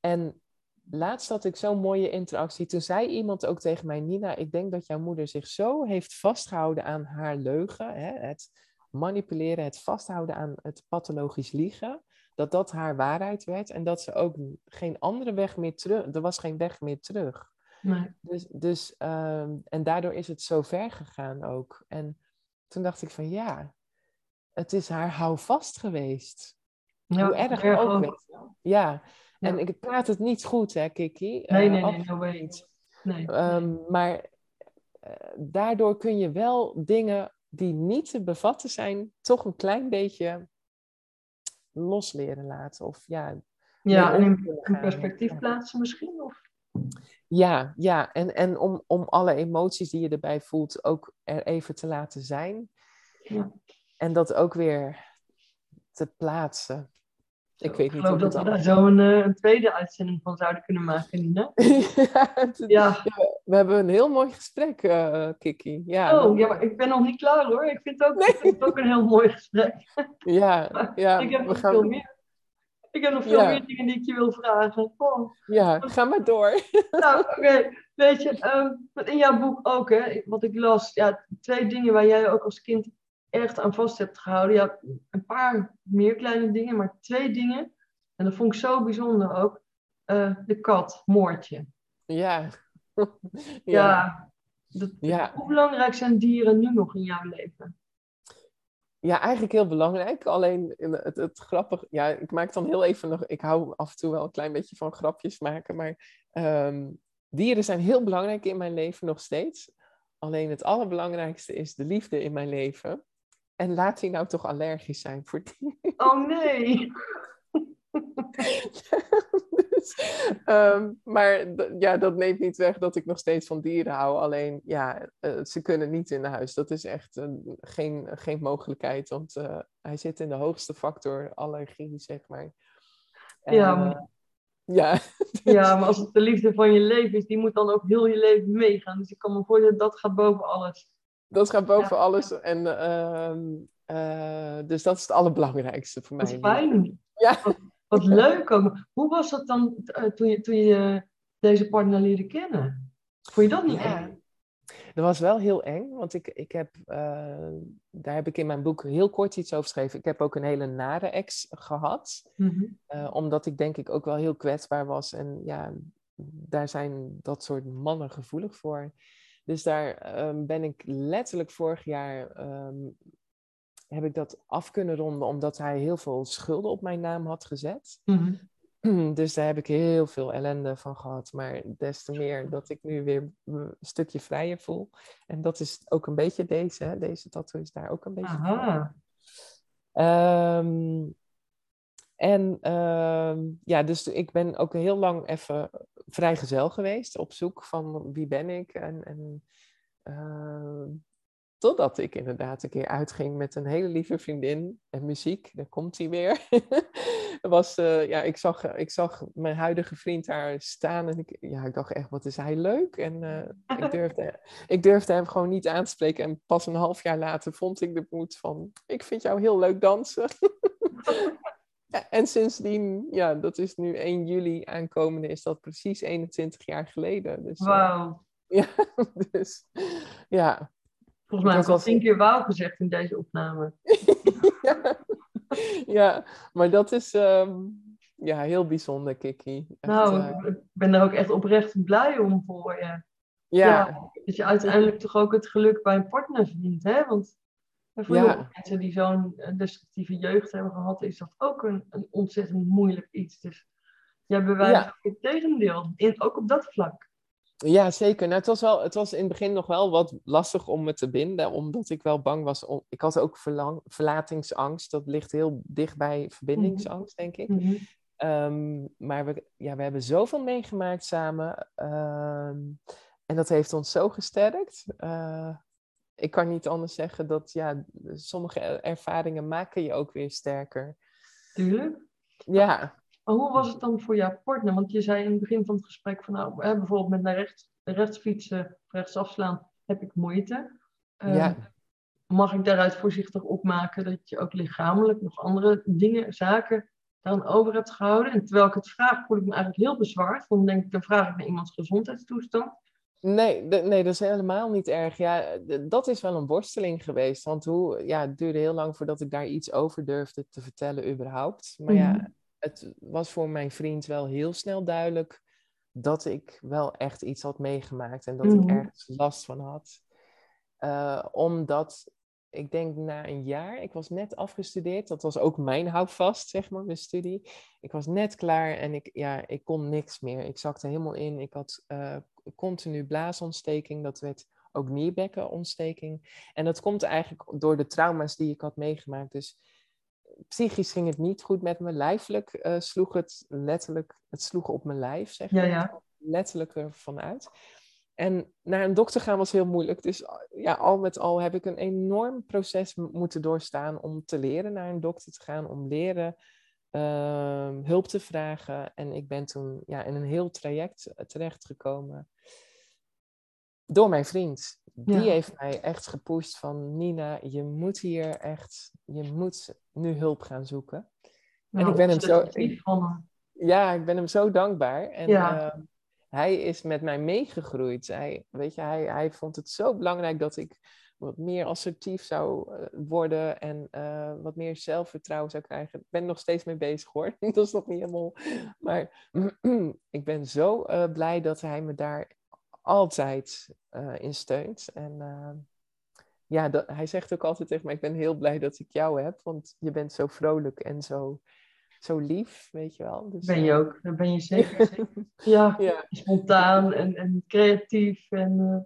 En laatst had ik zo'n mooie interactie. Toen zei iemand ook tegen mij, Nina, ik denk dat jouw moeder zich zo heeft vastgehouden aan haar leugen, hè, het manipuleren, het vasthouden aan het pathologisch liegen, dat dat haar waarheid werd en dat ze ook geen andere weg meer terug, er was geen weg meer terug. Nee. Dus, dus ehm, en daardoor is het zo ver gegaan ook. En toen dacht ik van ja, het is haar houvast geweest. Ja, Hoe erg ook, weet wel. Ja, en ik praat het niet goed, hè, Kiki? Nee, Eh, nee, nee, absoluut no way. niet. Nee. Ehm, maar eh, daardoor kun je wel dingen die niet te bevatten zijn, toch een klein beetje los leren laten. Of ja, ja, en in, perspectief plaatsen misschien? Of? ja, ja. En, en om, om alle emoties die je erbij voelt ook er even te laten zijn. Ja. En dat ook weer te plaatsen. Ik weet ik niet geloof hoe dat we daar zo een, eh, een tweede uitzending van zouden kunnen maken, Nina. *laughs* ja, het- Ja. we hebben een heel mooi gesprek, eh Kiki. Ja, Oh, ja, maar ik ben nog niet klaar hoor. Ik vind het ook, ik vind het ook een heel mooi gesprek. *laughs* ja, *laughs* ja, ik heb we nog gaan- veel meer. Ik heb nog veel Ja. meer dingen die ik je wil vragen. Oh. Ja, ga maar door. Nou, oké. Weet je, wat in jouw boek ook, hè, wat ik las, ja, twee dingen waar jij ook als kind echt aan vast hebt gehouden. Ja, een paar meer kleine dingen, maar twee dingen. En dat vond ik zo bijzonder ook. Eh, de kat, Moortje. Ja. *laughs* Ja. Ja. dat- Ja. Hoe belangrijk zijn dieren nu nog in jouw leven? ja, eigenlijk heel belangrijk. Alleen het, het grappige, ja, ik maak dan heel even nog, ik hou af en toe wel een klein beetje van grapjes maken, maar ehm, dieren zijn heel belangrijk in mijn leven nog steeds. Alleen het allerbelangrijkste is de liefde in mijn leven. En laat die nou toch allergisch zijn voor dieren. Oh nee. *laughs* dus, ehm, maar ja, dat neemt niet weg dat ik nog steeds van dieren hou. Alleen, ja, eh, ze kunnen niet in huis. Dat is echt geen, geen mogelijkheid, want eh, hij zit in de hoogste factor allergie, zeg maar. En, Ja, eh, maar- ja, *laughs* Ja, maar als het de liefde van je leven is, die moet dan ook heel je leven meegaan. Dus ik kan me voorstellen, dat gaat boven alles. Dat gaat boven Ja. alles. En, ehm, eh, dus dat is het allerbelangrijkste voor Dat mij. is fijn. Ja. Wat, wat leuk ook. Hoe was dat dan eh, toen je, toen je deze partner leerde kennen? Vond je dat niet Ja. eng? Dat was wel heel eng, want ik, ik heb, eh, daar heb ik in mijn boek heel kort iets over geschreven. Ik heb ook een hele nare ex gehad, Mhm. omdat ik denk ik ook wel heel kwetsbaar was. En ja, daar zijn dat soort mannen gevoelig voor. Dus daar ehm, ben ik letterlijk vorig jaar, ehm, heb ik dat af kunnen ronden, omdat hij heel veel schulden op mijn naam had gezet. Mhm. *clears throat* Dus daar heb ik heel veel ellende van gehad. Maar des te meer dat ik nu weer een stukje vrijer voel. En dat is ook een beetje deze. Hè? Deze tattoo is daar ook een beetje. Aha. Ehm, en ja, dus ik ben ook heel lang even vrijgezel geweest. Op zoek van wie ben ik. En, en ehm, totdat ik inderdaad een keer uitging met een hele lieve vriendin. En muziek, daar komt hij weer. *laughs* was, eh, ja, ik, zag, ik zag mijn huidige vriend daar staan. En ik, ja, ik dacht echt, wat is hij leuk. En eh, ik, *laughs* durfde, ik durfde hem gewoon niet aan te spreken. En pas een half jaar later vond ik de moed van... Ik vind jou heel leuk dansen. *laughs* Ja, en sindsdien, ja, dat is nu 1 juli aankomende, is dat precies 21 jaar geleden. Dus, eh, Wauw. *laughs* ja, dus ja, Volgens mij heb ik al tien keer wauw gezegd in deze opname. *laughs* ja. ja, maar dat is ehm, ja, heel bijzonder, Kiki. Echt, nou, eh, ik ben er ook echt oprecht blij om voor je. ja, Dat je uiteindelijk toch ook het geluk bij een partner vindt, hè? Want voor Ja. mensen die zo'n eh, destructieve jeugd hebben gehad, is dat ook een, een ontzettend moeilijk iets. Dus jij bewijst Ja. ook het tegendeel, in, ook op dat vlak. Ja, zeker. Nou, het, was wel, het was in het begin nog wel wat lastig om me te binden, omdat ik wel bang was. Om, ik had ook verlang, verlatingsangst. Dat ligt heel dicht bij verbindingsangst, denk ik. Mhm. Ehm, maar we, ja, we hebben zoveel meegemaakt samen. ehm, en dat heeft ons zo gesterkt. Eh, ik kan niet anders zeggen dat ja, sommige er- ervaringen maken je ook weer sterker. Tuurlijk. Ja, Maar hoe was het dan voor jouw partner? Want je zei in het begin van het gesprek van nou, hè, bijvoorbeeld met naar rechts, rechts fietsen, rechts afslaan, heb ik moeite. Eh, ja. Mag ik daaruit voorzichtig opmaken dat je ook lichamelijk nog andere dingen, zaken daaraan over hebt gehouden? En terwijl ik het vraag, voel ik me eigenlijk heel bezwaard. Want dan denk ik, dan vraag ik naar iemands gezondheidstoestand. Nee, nee, dat is helemaal niet erg. Ja, dat is wel een worsteling geweest. Want hoe, ja, het duurde heel lang voordat ik daar iets over durfde te vertellen, überhaupt. Maar ja, het was voor mijn vriend wel heel snel duidelijk dat ik wel echt iets had meegemaakt en dat ik ergens last van had. Eh, omdat ik denk na een jaar, ik was net afgestudeerd, dat was ook mijn houvast, zeg maar, mijn studie. Ik was net klaar en ik, ja, ik kon niks meer. Ik zakte helemaal in. Ik had eh, continu blaasontsteking, dat werd ook nierbekkenontsteking. En dat komt eigenlijk door de trauma's die ik had meegemaakt. Dus psychisch ging het niet goed met me. Lijfelijk eh, sloeg het letterlijk, het sloeg op mijn lijf, zeg maar. ja. Letterlijk ervan uit. En naar een dokter gaan was heel moeilijk. Dus ja, al met al heb ik een enorm proces moeten doorstaan om te leren naar een dokter te gaan, om leren ehm, hulp te vragen. En ik ben toen ja, in een heel traject eh, terechtgekomen door mijn vriend. Die Ja. heeft mij echt gepusht van Nina, je moet hier echt, je moet nu hulp gaan zoeken. Nou, ik ben hem zo-. Ja, ik ben hem zo dankbaar. En Ja. ehm, hij is met mij meegegroeid. Hij, weet je, hij, hij vond het zo belangrijk dat ik wat meer assertief zou eh, worden en eh, wat meer zelfvertrouwen zou krijgen. Ik ben nog steeds mee bezig hoor. *laughs* dat is nog niet helemaal. Maar *clears throat* ik ben zo eh, blij dat hij me daar altijd eh, in steunt. En ja, dat, hij zegt ook altijd tegen mij: Ik ben heel blij dat ik jou heb, want je bent zo vrolijk en zo, zo lief, weet je wel. Dus, Ben je eh, ook, dat ben je zeker. *laughs* ja, Ja, spontaan en, en creatief. En,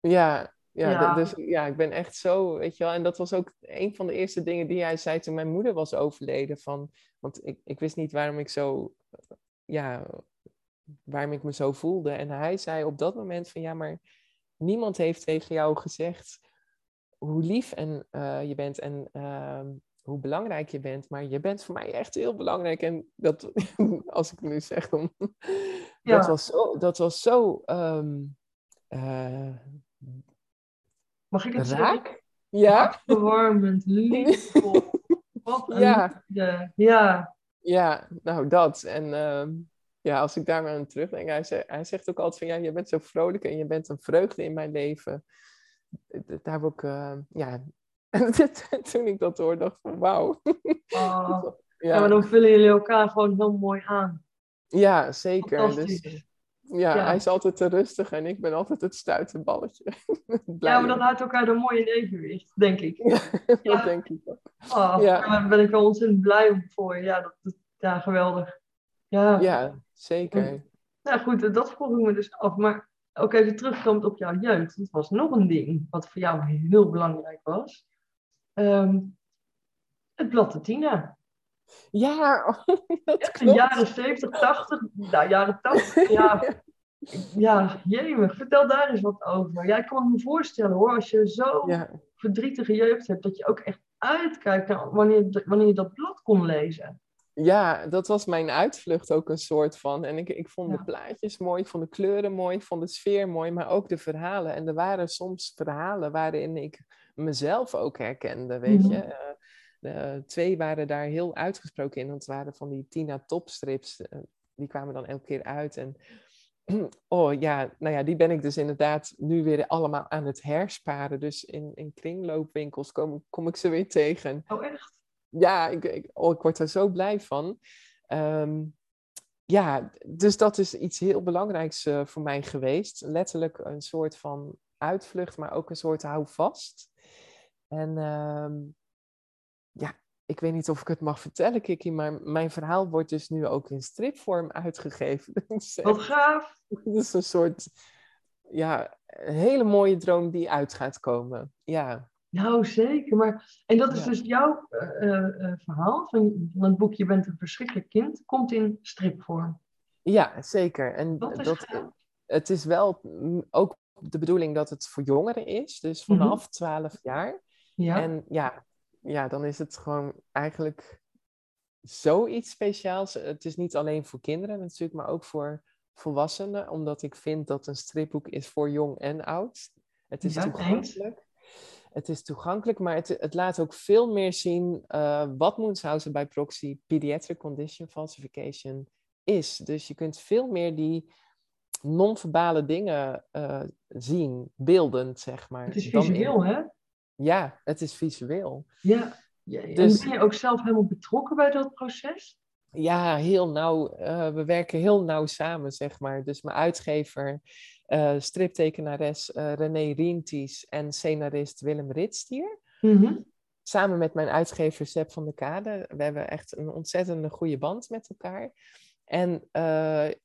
eh, ja, ja, dus ja, ik ben echt zo, weet je wel. En dat was ook een van de eerste dingen die hij zei toen mijn moeder was overleden. Van, want ik, ik wist niet waarom ik zo, ja, waarom ik me zo voelde. En hij zei op dat moment van, ja, maar niemand heeft tegen jou gezegd hoe lief en, eh, je bent en ehm, hoe belangrijk je bent. Maar je bent voor mij echt heel belangrijk. En dat, *laughs* als ik nu zeg, dan, Ja. dat was zo, dat was zo ehm, eh, mag ik het zeggen? raak. Ja, Verwarmend, liefdevol. *laughs* Wat een Ja. liefde. Ja, ja, nou dat. En ehm, ja, als ik daar maar aan terugdenk, hij, zegt, hij zegt ook altijd van ja, je bent zo vrolijk en je bent een vreugde in mijn leven. Daar heb ik, eh, ja, en *laughs* toen ik dat hoorde, dacht ik van wauw. Oh. *laughs* ja. maar dan vullen jullie elkaar gewoon heel mooi aan. ja, zeker. Dus, ja, Ja. hij is altijd te rustig en ik ben altijd het stuitenballetje. *laughs* Ja, maar dat houdt elkaar dan mooi in evenwicht, denk ik. dat denk ik ook. Oh. Daar ben ik wel ontzettend blij om voor je. Ja, dat, dat- ja geweldig. Ja. Ja, zeker. Nou goed, dat vroeg ik me dus af. Maar ook even terugkomend op jouw jeugd. Dat was nog een ding wat voor jou heel belangrijk was. Ehm, het blad de Tina. Ja, *laughs* dat De klopt. jaren 70, 80, nou jaren 80, ja. *laughs* Ja, jemig. Vertel daar eens wat over. Ja, ik kan me voorstellen hoor, als je zo'n Ja. verdrietige jeugd hebt, dat je ook echt uitkijkt naar wanneer, wanneer je dat blad kon lezen. Ja, dat was mijn uitvlucht ook een soort van. En ik, ik vond Ja. de plaatjes mooi, ik vond de kleuren mooi, ik vond de sfeer mooi, maar ook de verhalen. En er waren soms verhalen waarin ik mezelf ook herkende, weet Mhm. je. Eh, de twee waren daar heel uitgesproken in, want het waren van die Tina topstrips. eh, die kwamen dan elke keer uit. En *clears throat* Oh ja, nou ja, die ben ik dus inderdaad nu weer allemaal aan het hersparen. Dus in, in kringloopwinkels kom, kom ik ze weer tegen. Oh, echt? Ja, ik, ik, oh, ik word er zo blij van. Ehm, ja, dus dat is iets heel belangrijks uh, voor mij geweest. Letterlijk een soort van uitvlucht, maar ook een soort houvast. En ehm, ja, ik weet niet of ik het mag vertellen, Kiki, maar mijn verhaal wordt dus nu ook in stripvorm uitgegeven. *laughs* Dus, Wat gaaf! *laughs* Het is een soort, ja, een hele mooie droom die uit gaat komen. Ja. Nou, zeker. Maar, en dat is dus jouw uh, uh, verhaal van, van het boek Je bent een verschrikkelijk kind, komt in stripvorm. Ja, zeker. En dat, dat het is wel ook de bedoeling dat het voor jongeren is, dus vanaf mm -hmm. 12 jaar. Ja. En ja, ja, dan is het gewoon eigenlijk zoiets speciaals. Het is niet alleen voor kinderen natuurlijk, maar ook voor volwassenen, omdat ik vind dat een stripboek is voor jong en oud. Het is ja, toegankelijk. Het is toegankelijk, maar het, het laat ook veel meer zien uh, wat Munchausen bij proxy pediatric condition falsification is. Dus je kunt veel meer die non-verbale dingen uh, zien, beeldend, zeg maar. Het is visueel, hè? Ja, het is visueel. Ja, ja. Dus, en ben je ook zelf helemaal betrokken bij dat proces? Ja, heel nauw. Uh, we werken heel nauw samen, zeg maar. Dus mijn uitgever, uh, striptekenares René Rienties en scenarist Willem Ritstier. Mm -hmm. Samen met mijn uitgever Seb van der Kade. We hebben echt een ontzettende goede band met elkaar. En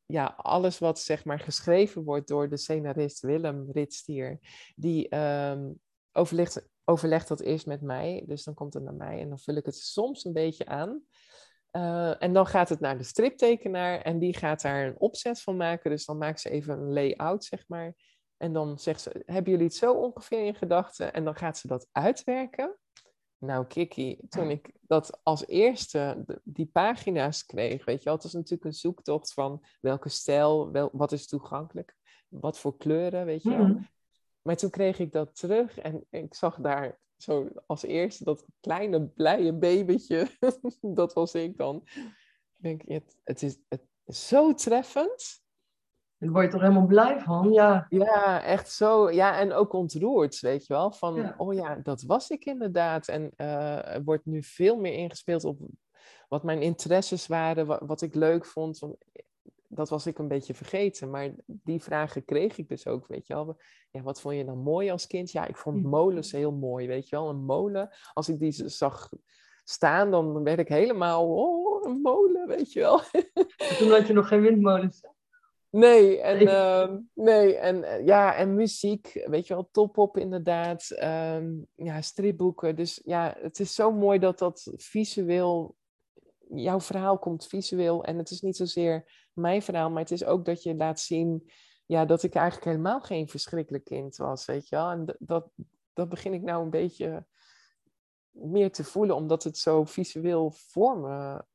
ja, alles wat zeg maar geschreven wordt door de scenarist Willem Ritstier, die um, overlegt, overleg dat eerst met mij. Dus dan komt het naar mij en dan vul ik het soms een beetje aan. Uh, en dan gaat het naar de striptekenaar en die gaat daar een opzet van maken. Dus dan maakt ze even een layout, zeg maar. En dan zegt ze, hebben jullie het zo ongeveer in gedachten? En dan gaat ze dat uitwerken. Nou, Kiki, toen ik dat als eerste, die pagina's kreeg, weet je wel, het is natuurlijk een zoektocht van welke stijl, wel, wat is toegankelijk, wat voor kleuren, weet je wel. Mm. Maar toen kreeg ik dat terug en ik zag daar zo als eerste dat kleine blije babytje. *laughs* dat was ik dan. Ik denk, het, het, is, het is zo treffend. Daar word je toch helemaal blij van, ja. Ja, echt zo. Ja, en ook ontroerd, weet je wel. Van, oh ja, dat was ik inderdaad. En uh, er wordt nu veel meer ingespeeld op wat mijn interesses waren, wat, wat ik leuk vond dat was ik een beetje vergeten. Maar die vragen kreeg ik dus ook, weet je wel. Ja, wat vond je dan mooi als kind? Ja, ik vond molens heel mooi, weet je wel. Een molen, als ik die zag staan, dan werd ik helemaal, oh, een molen, weet je wel. *laughs* toen had je nog geen windmolens. Nee, en, uh, nee, en eh, ja, en muziek, weet je wel, top-op inderdaad. Um, ja, stripboeken. Dus ja, het is zo mooi dat dat visueel jouw verhaal komt visueel en het is niet zozeer mijn verhaal, maar het is ook dat je laat zien ja, dat ik eigenlijk helemaal geen verschrikkelijk kind was, weet je wel. En dat, dat begin ik nou een beetje meer te voelen, omdat het zo visueel voor me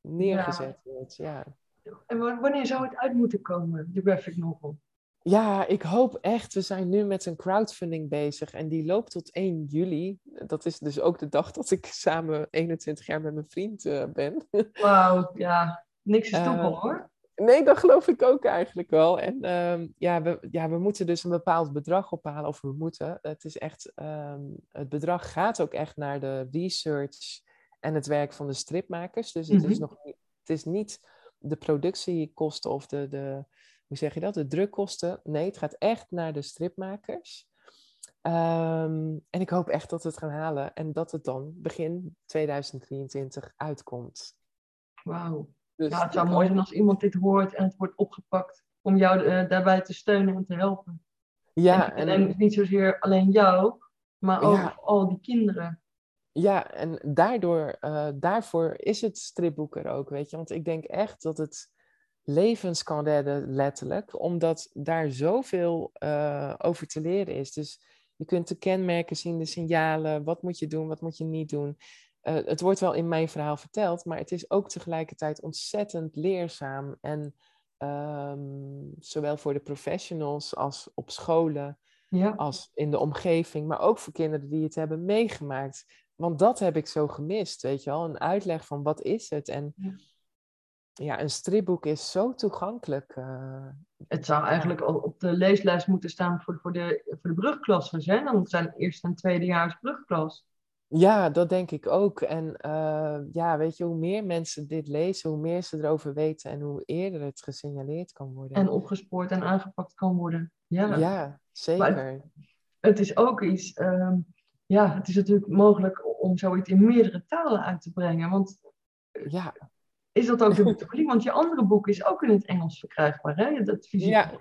neergezet ja. wordt. Ja. En wanneer zou het uit moeten komen, de graphic novel? Ja, ik hoop echt. We zijn nu met een crowdfunding bezig en die loopt tot 1 juli. Dat is dus ook de dag dat ik samen 21 jaar met mijn vriend uh, ben. *laughs* Wauw, ja. Niks is toeval uh, hoor. Nee, dat geloof ik ook eigenlijk wel. En um, ja, we, ja, we moeten dus een bepaald bedrag ophalen, of we moeten. Het is echt, um, het bedrag gaat ook echt naar de research en het werk van de stripmakers. Dus het, mm -hmm. is, nog, het is niet de productiekosten of de, de, hoe zeg je dat, de drukkosten. Nee, het gaat echt naar de stripmakers. Um, en ik hoop echt dat we het gaan halen en dat het dan begin 2023 uitkomt. Wauw. Dus ja, het zou mooi zijn als iemand dit hoort en het wordt opgepakt om jou uh, daarbij te steunen en te helpen. Ja, en, en, en niet zozeer alleen jou, maar ook ja. al die kinderen. Ja, en daardoor, uh, daarvoor is het stripboek er ook, weet je. Want ik denk echt dat het levens kan redden, letterlijk. Omdat daar zoveel uh, over te leren is. Dus je kunt de kenmerken zien, de signalen. Wat moet je doen, wat moet je niet doen. Uh, het wordt wel in mijn verhaal verteld, maar het is ook tegelijkertijd ontzettend leerzaam. En um, zowel voor de professionals als op scholen, ja. als in de omgeving, maar ook voor kinderen die het hebben meegemaakt. Want dat heb ik zo gemist, weet je wel. Een uitleg van wat is het en... Ja ja, een stripboek is zo toegankelijk. eh, Het zou eigenlijk al op de leeslijst moeten staan voor, voor, de, voor de brugklassers. Hè? Dan zijn eerste en tweedejaars brugklas. Ja, dat denk ik ook. En eh, ja, weet je, hoe meer mensen dit lezen, hoe meer ze erover weten en hoe eerder het gesignaleerd kan worden. En opgespoord en aangepakt kan worden. Ja, Ja, zeker. het is ook iets... ehm, ja, het is natuurlijk mogelijk om zoiets in meerdere talen uit te brengen. Want Ja, is dat ook de *laughs* bedoeling? Want je andere boek is ook in het Engels verkrijgbaar, hè? Dat fysiek. Ja.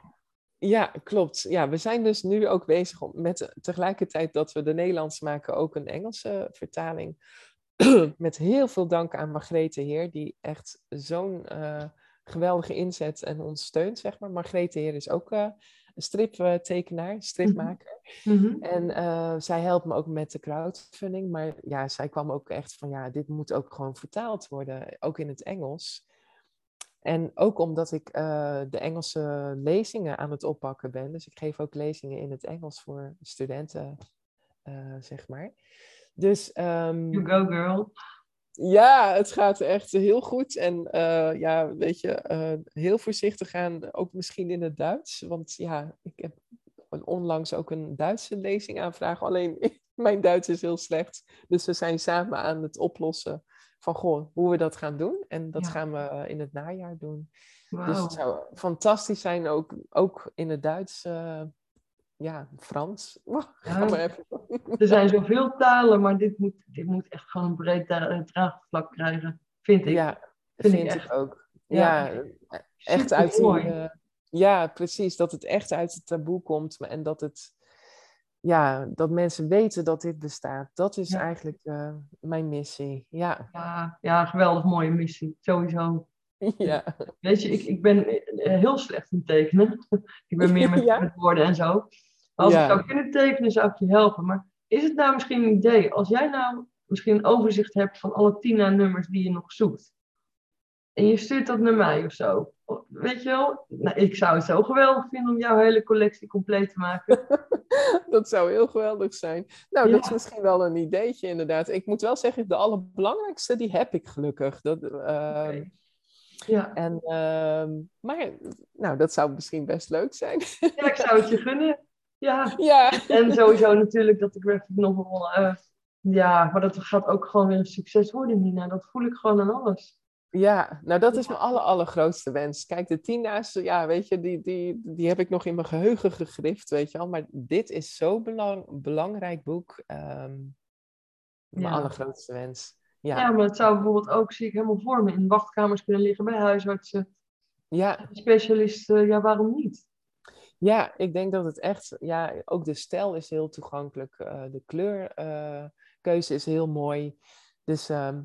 ja, klopt. Ja, we zijn dus nu ook bezig om met tegelijkertijd dat we de Nederlands maken ook een Engelse vertaling. *clears throat* met heel veel dank aan Margrethe Heer, die echt zo'n eh, geweldige inzet en ons steunt, zeg maar. Margrethe Heer is ook eh, striptekenaar, stripmaker. Mhm. En eh, zij helpt me ook met de crowdfunding. Maar ja, zij kwam ook echt van ja, dit moet ook gewoon vertaald worden, ook in het Engels. En ook omdat ik eh, de Engelse lezingen aan het oppakken ben. Dus ik geef ook lezingen in het Engels voor studenten, eh, zeg maar. Dus ehm, You go, girl. Ja, het gaat echt heel goed. En eh, ja, weet je, eh, heel voorzichtig gaan, ook misschien in het Duits. Want ja, ik heb onlangs ook een Duitse lezing aanvragen. Alleen *laughs* mijn Duits is heel slecht. Dus we zijn samen aan het oplossen van goh, hoe we dat gaan doen. En dat Ja. gaan we in het najaar doen. Dus het zou fantastisch zijn, ook, ook in het Duits. eh, ja, Frans. *laughs* Ja. maar even. Er zijn zoveel talen, maar dit moet, dit moet echt gewoon een breed dra- draagvlak krijgen, vind ik. Ja, Vind ik vind ik echt. ook. Ja. Ja, echt uit die, eh, ja, precies. Dat het echt uit het taboe komt en dat het, ja, dat mensen weten dat dit bestaat. Dat is Ja. eigenlijk eh, mijn missie. Ja, Ja, ja, geweldig mooie missie, sowieso. *laughs* ja, Weet je, ik, ik ben eh, heel slecht in tekenen. *laughs* ik ben meer met, Ja? met woorden en zo. Maar als Ja. ik zou kunnen tekenen, zou ik je helpen. Maar is het nou misschien een idee, als jij nou misschien een overzicht hebt van alle Tina-nummers die je nog zoekt. En je stuurt dat naar mij of zo. Weet je wel? Nou, ik zou het zo geweldig vinden om jouw hele collectie compleet te maken. *laughs* dat zou heel geweldig zijn. Nou, Ja. dat is misschien wel een ideetje inderdaad. Ik moet wel zeggen, de allerbelangrijkste, die heb ik gelukkig. Dat, ehm. Ja. en, ehm, maar, nou, dat zou misschien best leuk zijn. ja, ik zou het je gunnen. Ja. ja. En sowieso natuurlijk dat de graphic novel. eh, ja, maar dat gaat ook gewoon weer een succes worden, Nina. Dat voel ik gewoon aan alles. Ja, nou dat is mijn aller, allergrootste wens. Kijk, de Tina's, ja, weet je, die, die, die heb ik nog in mijn geheugen gegrift, weet je wel. Maar dit is zo'n belang, belangrijk boek. ehm, mijn Ja. allergrootste wens. Ja. Ja, maar het zou bijvoorbeeld ook, zie ik helemaal voor me, in wachtkamers kunnen liggen bij huisartsen, ja, specialisten. Ja, waarom niet? Ja, ik denk dat het echt, ja, ook de stijl is heel toegankelijk. eh, de kleurkeuze is heel mooi. Dus ehm,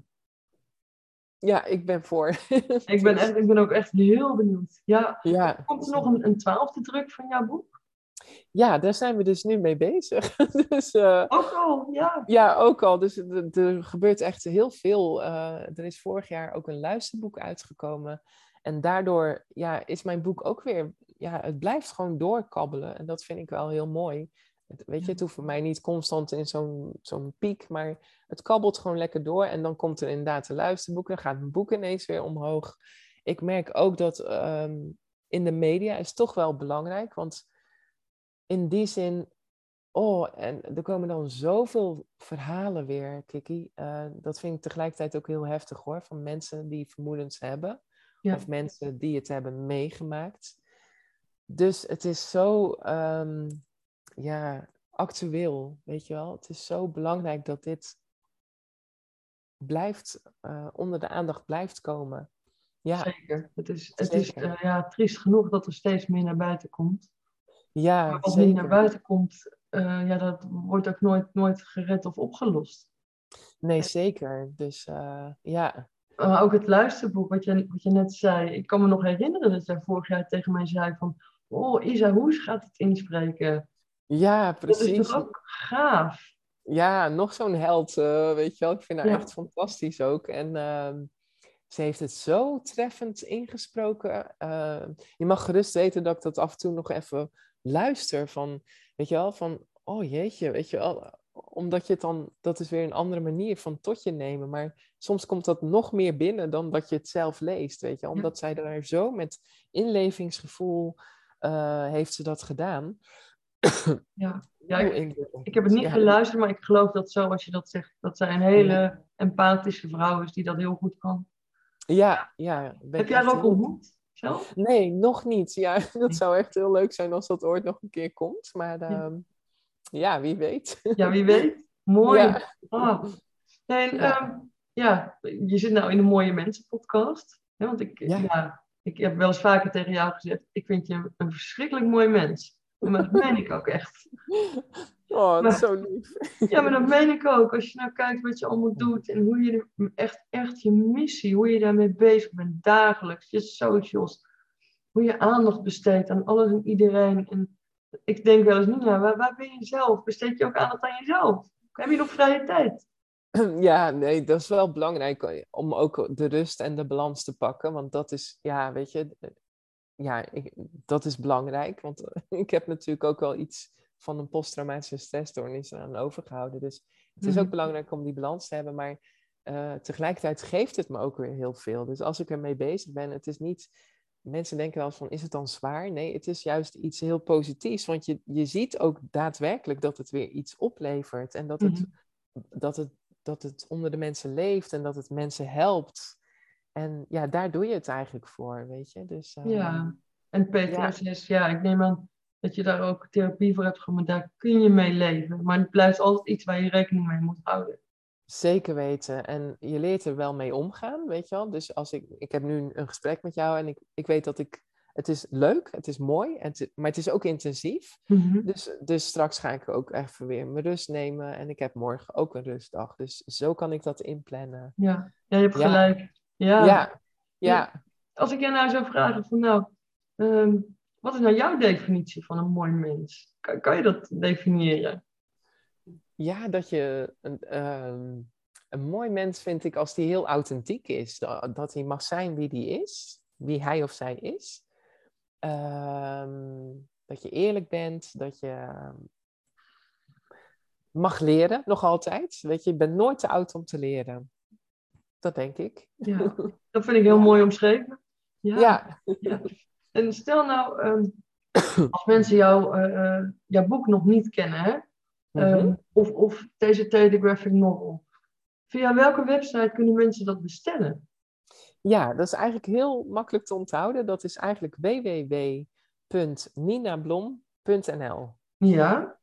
ja, ik ben voor. *laughs* Ik ben, echt, ik ben ook echt heel benieuwd. Ja, Ja, komt er nog een, een twaalfde druk van jouw boek? ja, daar zijn we dus nu mee bezig. *laughs* dus eh, Ook al, ja. Ja, ook al. Dus er, gebeurt echt heel veel. Eh, er is vorig jaar ook een luisterboek uitgekomen. En daardoor ja, is mijn boek ook weer... Ja, het blijft gewoon doorkabbelen. En dat vind ik wel heel mooi. Het, weet je, het hoeft voor mij niet constant in zo'n zo'n piek. Maar het kabbelt gewoon lekker door. En dan komt er inderdaad een luisterboek. Dan gaat mijn boek ineens weer omhoog. Ik merk ook dat ehm, in de media is toch wel belangrijk. Want in die zin Oh, en er komen dan zoveel verhalen weer, Kiki. Eh, dat vind ik tegelijkertijd ook heel heftig hoor. Van mensen die vermoedens hebben. Ja. Of mensen die het hebben meegemaakt. Dus het is zo ehm, ja, actueel, weet je wel. Het is zo belangrijk dat dit blijft, eh, onder de aandacht blijft komen. Ja, Zeker. Het is, het is Zeker. eh, ja, triest genoeg dat er steeds meer naar buiten komt. ja Maar wat niet naar zeker. buiten komt, eh, ja, dat wordt ook nooit, nooit gered of opgelost. Nee, zeker. Dus ja, Maar ook het luisterboek, wat je, wat je net zei. Ik kan me nog herinneren dat jij vorig jaar tegen mij zei van... Oh, Isa Hoes gaat het inspreken. ja, Dat is precies. toch ook gaaf? Ja, nog zo'n held, eh, weet je wel. Ik vind haar Ja. echt fantastisch ook. En ehm, ze heeft het zo treffend ingesproken. Eh, je mag gerust weten dat ik dat af en toe nog even luister. Van, weet je wel, van, oh jeetje, weet je wel. omdat je het dan, dat is weer een andere manier van tot je nemen. Maar soms komt dat nog meer binnen dan dat je het zelf leest, weet je. Omdat zij daar zo met inlevingsgevoel uh, heeft ze dat gedaan. Ja, ja *coughs* ik, ik, heb het niet geluisterd, maar ik geloof dat zo, als je dat zegt, dat zij een hele empathische vrouw is die dat heel goed kan. Ja, ja. Heb jij haar ook ontmoet? Zelf? Nee, nog niet. Ja, *laughs* dat zou echt heel leuk zijn als dat ooit nog een keer komt. Maar ja, ehm, ja wie weet. Ja, wie weet. *laughs* Mooi. Ja. Ah. En ja. Ehm, ja. je zit nou in een mooie mensenpodcast. Ja, want ik, ja. Ik heb wel eens vaker tegen jou gezegd, ik vind je een verschrikkelijk mooi mens. Maar dat meen ik ook echt. *laughs* Oh, dat is zo lief. *laughs* Ja, maar dat meen ik ook. Als je nou kijkt wat je allemaal doet en hoe je echt, echt je missie, hoe je daarmee bezig bent dagelijks, je socials, hoe je aandacht besteedt aan alles en iedereen. En ik denk wel eens, Nina, waar, waar ben je zelf? Besteed je ook aandacht aan jezelf? Heb je nog vrije tijd? *clears throat* Ja, nee, dat is wel belangrijk om ook de rust en de balans te pakken. Want dat is, ja, weet je, ja, ik, dat is belangrijk. Want *laughs* ik heb natuurlijk ook wel iets van een posttraumatische stressstoornis aan overgehouden. Dus het is ook mhm. belangrijk om die balans te hebben. Maar uh, tegelijkertijd geeft het me ook weer heel veel. Dus als ik ermee bezig ben, het is niet. Mensen denken wel eens van, is het dan zwaar? Nee, het is juist iets heel positiefs. Want je, je ziet ook daadwerkelijk dat het weer iets oplevert. En dat het, mhm. dat, het, dat het onder de mensen leeft en dat het mensen helpt. En ja, daar doe je het eigenlijk voor, weet je. Dus, ja, ehm, en PTSS, ja. ja, ik neem aan dat je daar ook therapie voor hebt gehad, daar kun je mee leven. Maar het blijft altijd iets waar je rekening mee moet houden. Zeker weten. En je leert er wel mee omgaan, weet je wel. Dus als ik, ik heb nu een gesprek met jou en ik, ik weet dat ik, het is leuk, het is mooi, het, maar het is ook intensief. Mm dus, dus straks ga ik ook even weer mijn rust nemen en ik heb morgen ook een rustdag. Dus zo kan ik dat inplannen. Ja, ja je hebt gelijk. Ja. ja. ja. Als ik je nou zou vragen van nou, ehm, wat is nou jouw definitie van een mooi mens? Kan, kan je dat definiëren? Ja, dat je een, ehm, een mooi mens vind ik als die heel authentiek is. Dat, dat hij mag zijn wie die is, wie hij of zij is. Ehm, dat je eerlijk bent, dat je mag leren, nog altijd. Weet je, je bent nooit te oud om te leren. Dat denk ik. Ja, *laughs* dat vind ik heel mooi omschreven. Ja. ja. En stel nou, ehm, *coughs* als mensen jou, uh, jouw boek nog niet kennen, hè? Mm of, of TCT, de graphic novel. Via welke website kunnen mensen dat bestellen? Ja, dat is eigenlijk heel makkelijk te onthouden. Dat is eigenlijk www.ninablom.nl. Ja,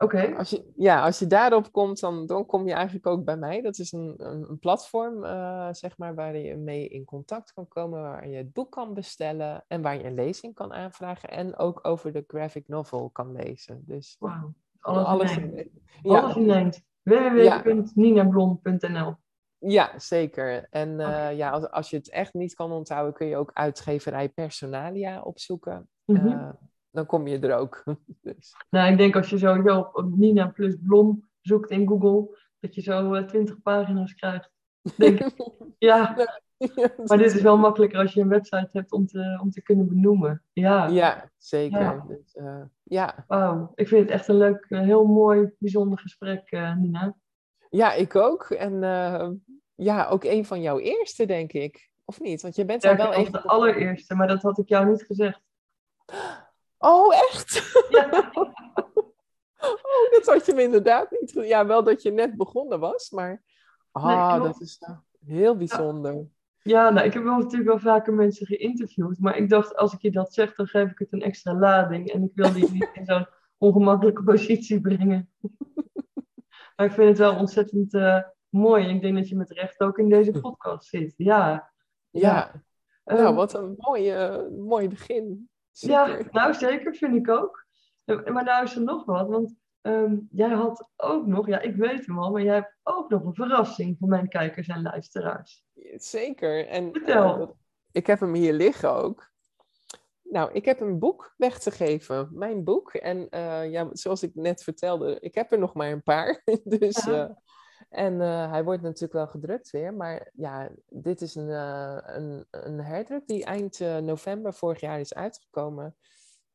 Oké. Als je, ja, als je daarop komt, dan, dan kom je eigenlijk ook bij mij. Dat is een, een, platform, uh, zeg maar, waar je mee in contact kan komen, waar je het boek kan bestellen en waar je een lezing kan aanvragen en ook over de graphic novel kan lezen. Dus wow. alles, alles in één. Ja. Alles in www.ninablom.nl ja, zeker. En uh, ja, als, als je het echt niet kan onthouden, kun je ook uitgeverij Personalia opzoeken. Mm -hmm dan kom je er ook. *laughs* dus. Nou, ik denk als je sowieso op, Nina plus Blom zoekt in Google, dat je zo eh, 20 pagina's krijgt. Denk, *laughs* ja. maar dit is wel makkelijker als je een website hebt om te, om te kunnen benoemen. Ja, ja zeker. Ja. Dus, uh, ja. Wauw, ik vind het echt een leuk, heel mooi, bijzonder gesprek, Nina. Ja, ik ook. En ja, ook een van jouw eerste, denk ik. Of niet? Want je bent ja, wel even... de allereerste, maar dat had ik jou niet gezegd. Oh, echt? Ja. *laughs* oh, dat had je me inderdaad niet Ja, wel dat je net begonnen was, maar... Ah, dat is uh, heel bijzonder. Ja, nou, ik heb wel natuurlijk wel vaker mensen geïnterviewd, maar ik dacht, als ik je dat zeg, dan geef ik het een extra lading. En ik wil die niet in zo'n ongemakkelijke *laughs* positie brengen. Maar ik vind het wel ontzettend uh, mooi. En ik denk dat je met recht ook in deze podcast zit. Ja. Ja. ja. nou, wat een mooie, mooi begin. Ja, nou zeker, vind ik ook. Maar nou is er nog wat, want ehm, jij had ook nog, ja ik weet hem al, maar jij hebt ook nog een verrassing voor mijn kijkers en luisteraars. Zeker. En, Vertel. Uh, ik heb hem hier liggen ook. Nou, ik heb een boek weg te geven, mijn boek. En uh, ja, zoals ik net vertelde, ik heb er nog maar een paar. *laughs* dus, uh, en hij wordt natuurlijk wel gedrukt weer. Maar ja, dit is een, een, een herdruk die eind november vorig jaar is uitgekomen.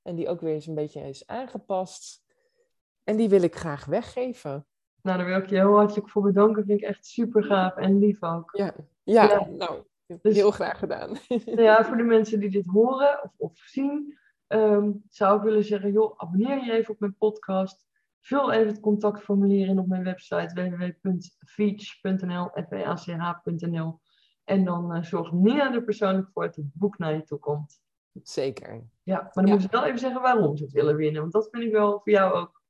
En die ook weer eens een beetje is aangepast. En die wil ik graag weggeven. Nou, daar wil ik je heel hartelijk voor bedanken. Vind ik echt super gaaf en lief ook. Ja, ja, Ja. nou, Dus- heel graag gedaan. *laughs* Nou ja, voor de mensen die dit horen of, of zien, ehm, zou ik willen zeggen, joh, abonneer je even op mijn podcast. Vul even het contactformulier in op mijn website www.feach.nl, f-e-a-c-h.nl. En dan eh, zorgt Nina er persoonlijk voor dat het boek naar je toe komt. Zeker. Ja, maar dan Ja. moet je wel even zeggen waarom ze het willen winnen. Want dat vind ik wel voor jou ook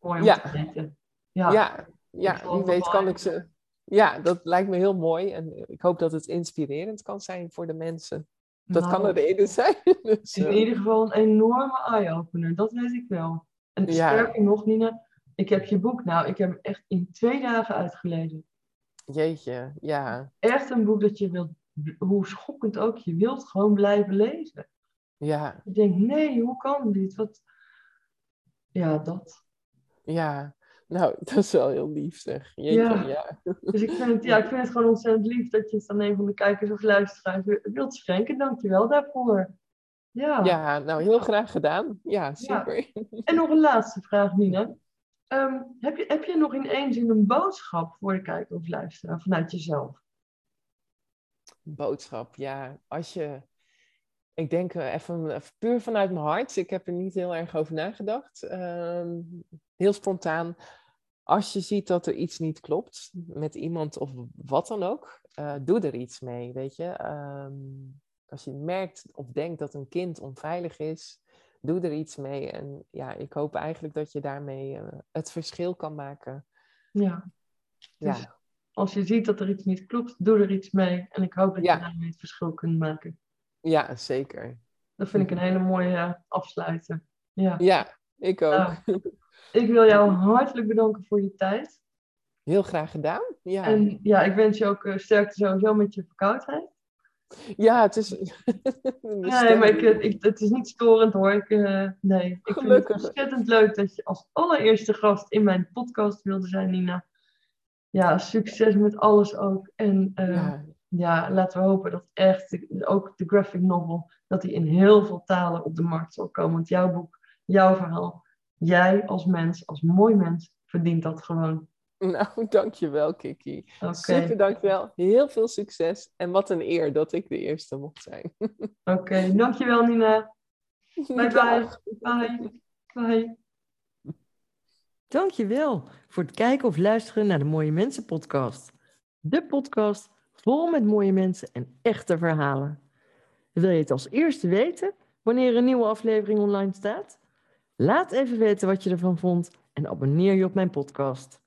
mooi om Ja. te weten. Ja, Ja, ja, wie weet kan ik ze. Ja, dat lijkt me heel mooi. En ik hoop dat het inspirerend kan zijn voor de mensen. Dat nou, kan een reden zijn. *laughs* Dus, in eh, ieder geval een enorme eye-opener, dat weet ik wel. En Ja. sterker nog, Nina, ik heb je boek nou, ik heb hem echt in twee dagen uitgelezen. jeetje, ja. Echt een boek dat je wilt, hoe schokkend ook, je wilt gewoon blijven lezen. Ja, Je denkt, nee, hoe kan dit? Wat... Ja, dat. ja. Nou, *laughs* dat is wel heel lief zeg. Jeetje, Ja. ja. Dus ik vind, het, ja, ik vind het gewoon ontzettend lief dat je het aan een van de kijkers of luisteraars wilt schenken. Dankjewel daarvoor. Ja. Ja, nou heel graag gedaan. Ja, super. En nog een laatste vraag, Nina. *laughs* Ehm, heb, je, heb je nog in één zin een boodschap voor de kijker of luisteraar vanuit jezelf? Boodschap, ja. Als je, ik denk even, even puur vanuit mijn hart. Ik heb er niet heel erg over nagedacht. Ehm, heel spontaan. Als je ziet dat er iets niet klopt met iemand of wat dan ook, eh, doe er iets mee, weet je. Ehm, als je merkt of denkt dat een kind onveilig is, doe er iets mee. En ja, ik hoop eigenlijk dat je daarmee eh, het verschil kan maken. Ja. Ja, Dus als je ziet dat er iets niet klopt, doe er iets mee. En ik hoop dat Ja. je daarmee het verschil kunt maken. ja zeker. Dat vind ik een hele mooie eh, afsluiter. Ja. Ja, ik ook. Nou, *laughs* ik wil jou hartelijk bedanken voor je tijd. Heel graag gedaan. Ja, En ja, ik wens je ook eh, sterkte sowieso met je verkoudheid. ja het is. *laughs* Nee, maar ik, eh, ik, het is niet storend hoor. Ik, eh, nee, ik vind het Gelukkig. ontzettend leuk dat je als allereerste gast in mijn podcast wilde zijn, Nina. Ja, succes met alles ook. En ja. Ja, laten we hopen dat echt ook de graphic novel, dat die in heel veel talen op de markt zal komen. Want jouw boek, jouw verhaal, jij als mens, als mooi mens, verdient dat gewoon. nou, *laughs* dankjewel, Kiki. Oké, Super, dankjewel. Heel veel succes. En wat een eer dat ik de eerste mocht zijn. *laughs* oké. Dankjewel Nina. *laughs* Bye bye. Bye. Bye. Dankjewel voor het kijken of luisteren naar de Mooie Mensen podcast. De podcast vol met mooie mensen en echte verhalen. Wil je het als eerste weten wanneer een nieuwe aflevering online staat? Laat even weten wat je ervan vond en abonneer je op mijn podcast.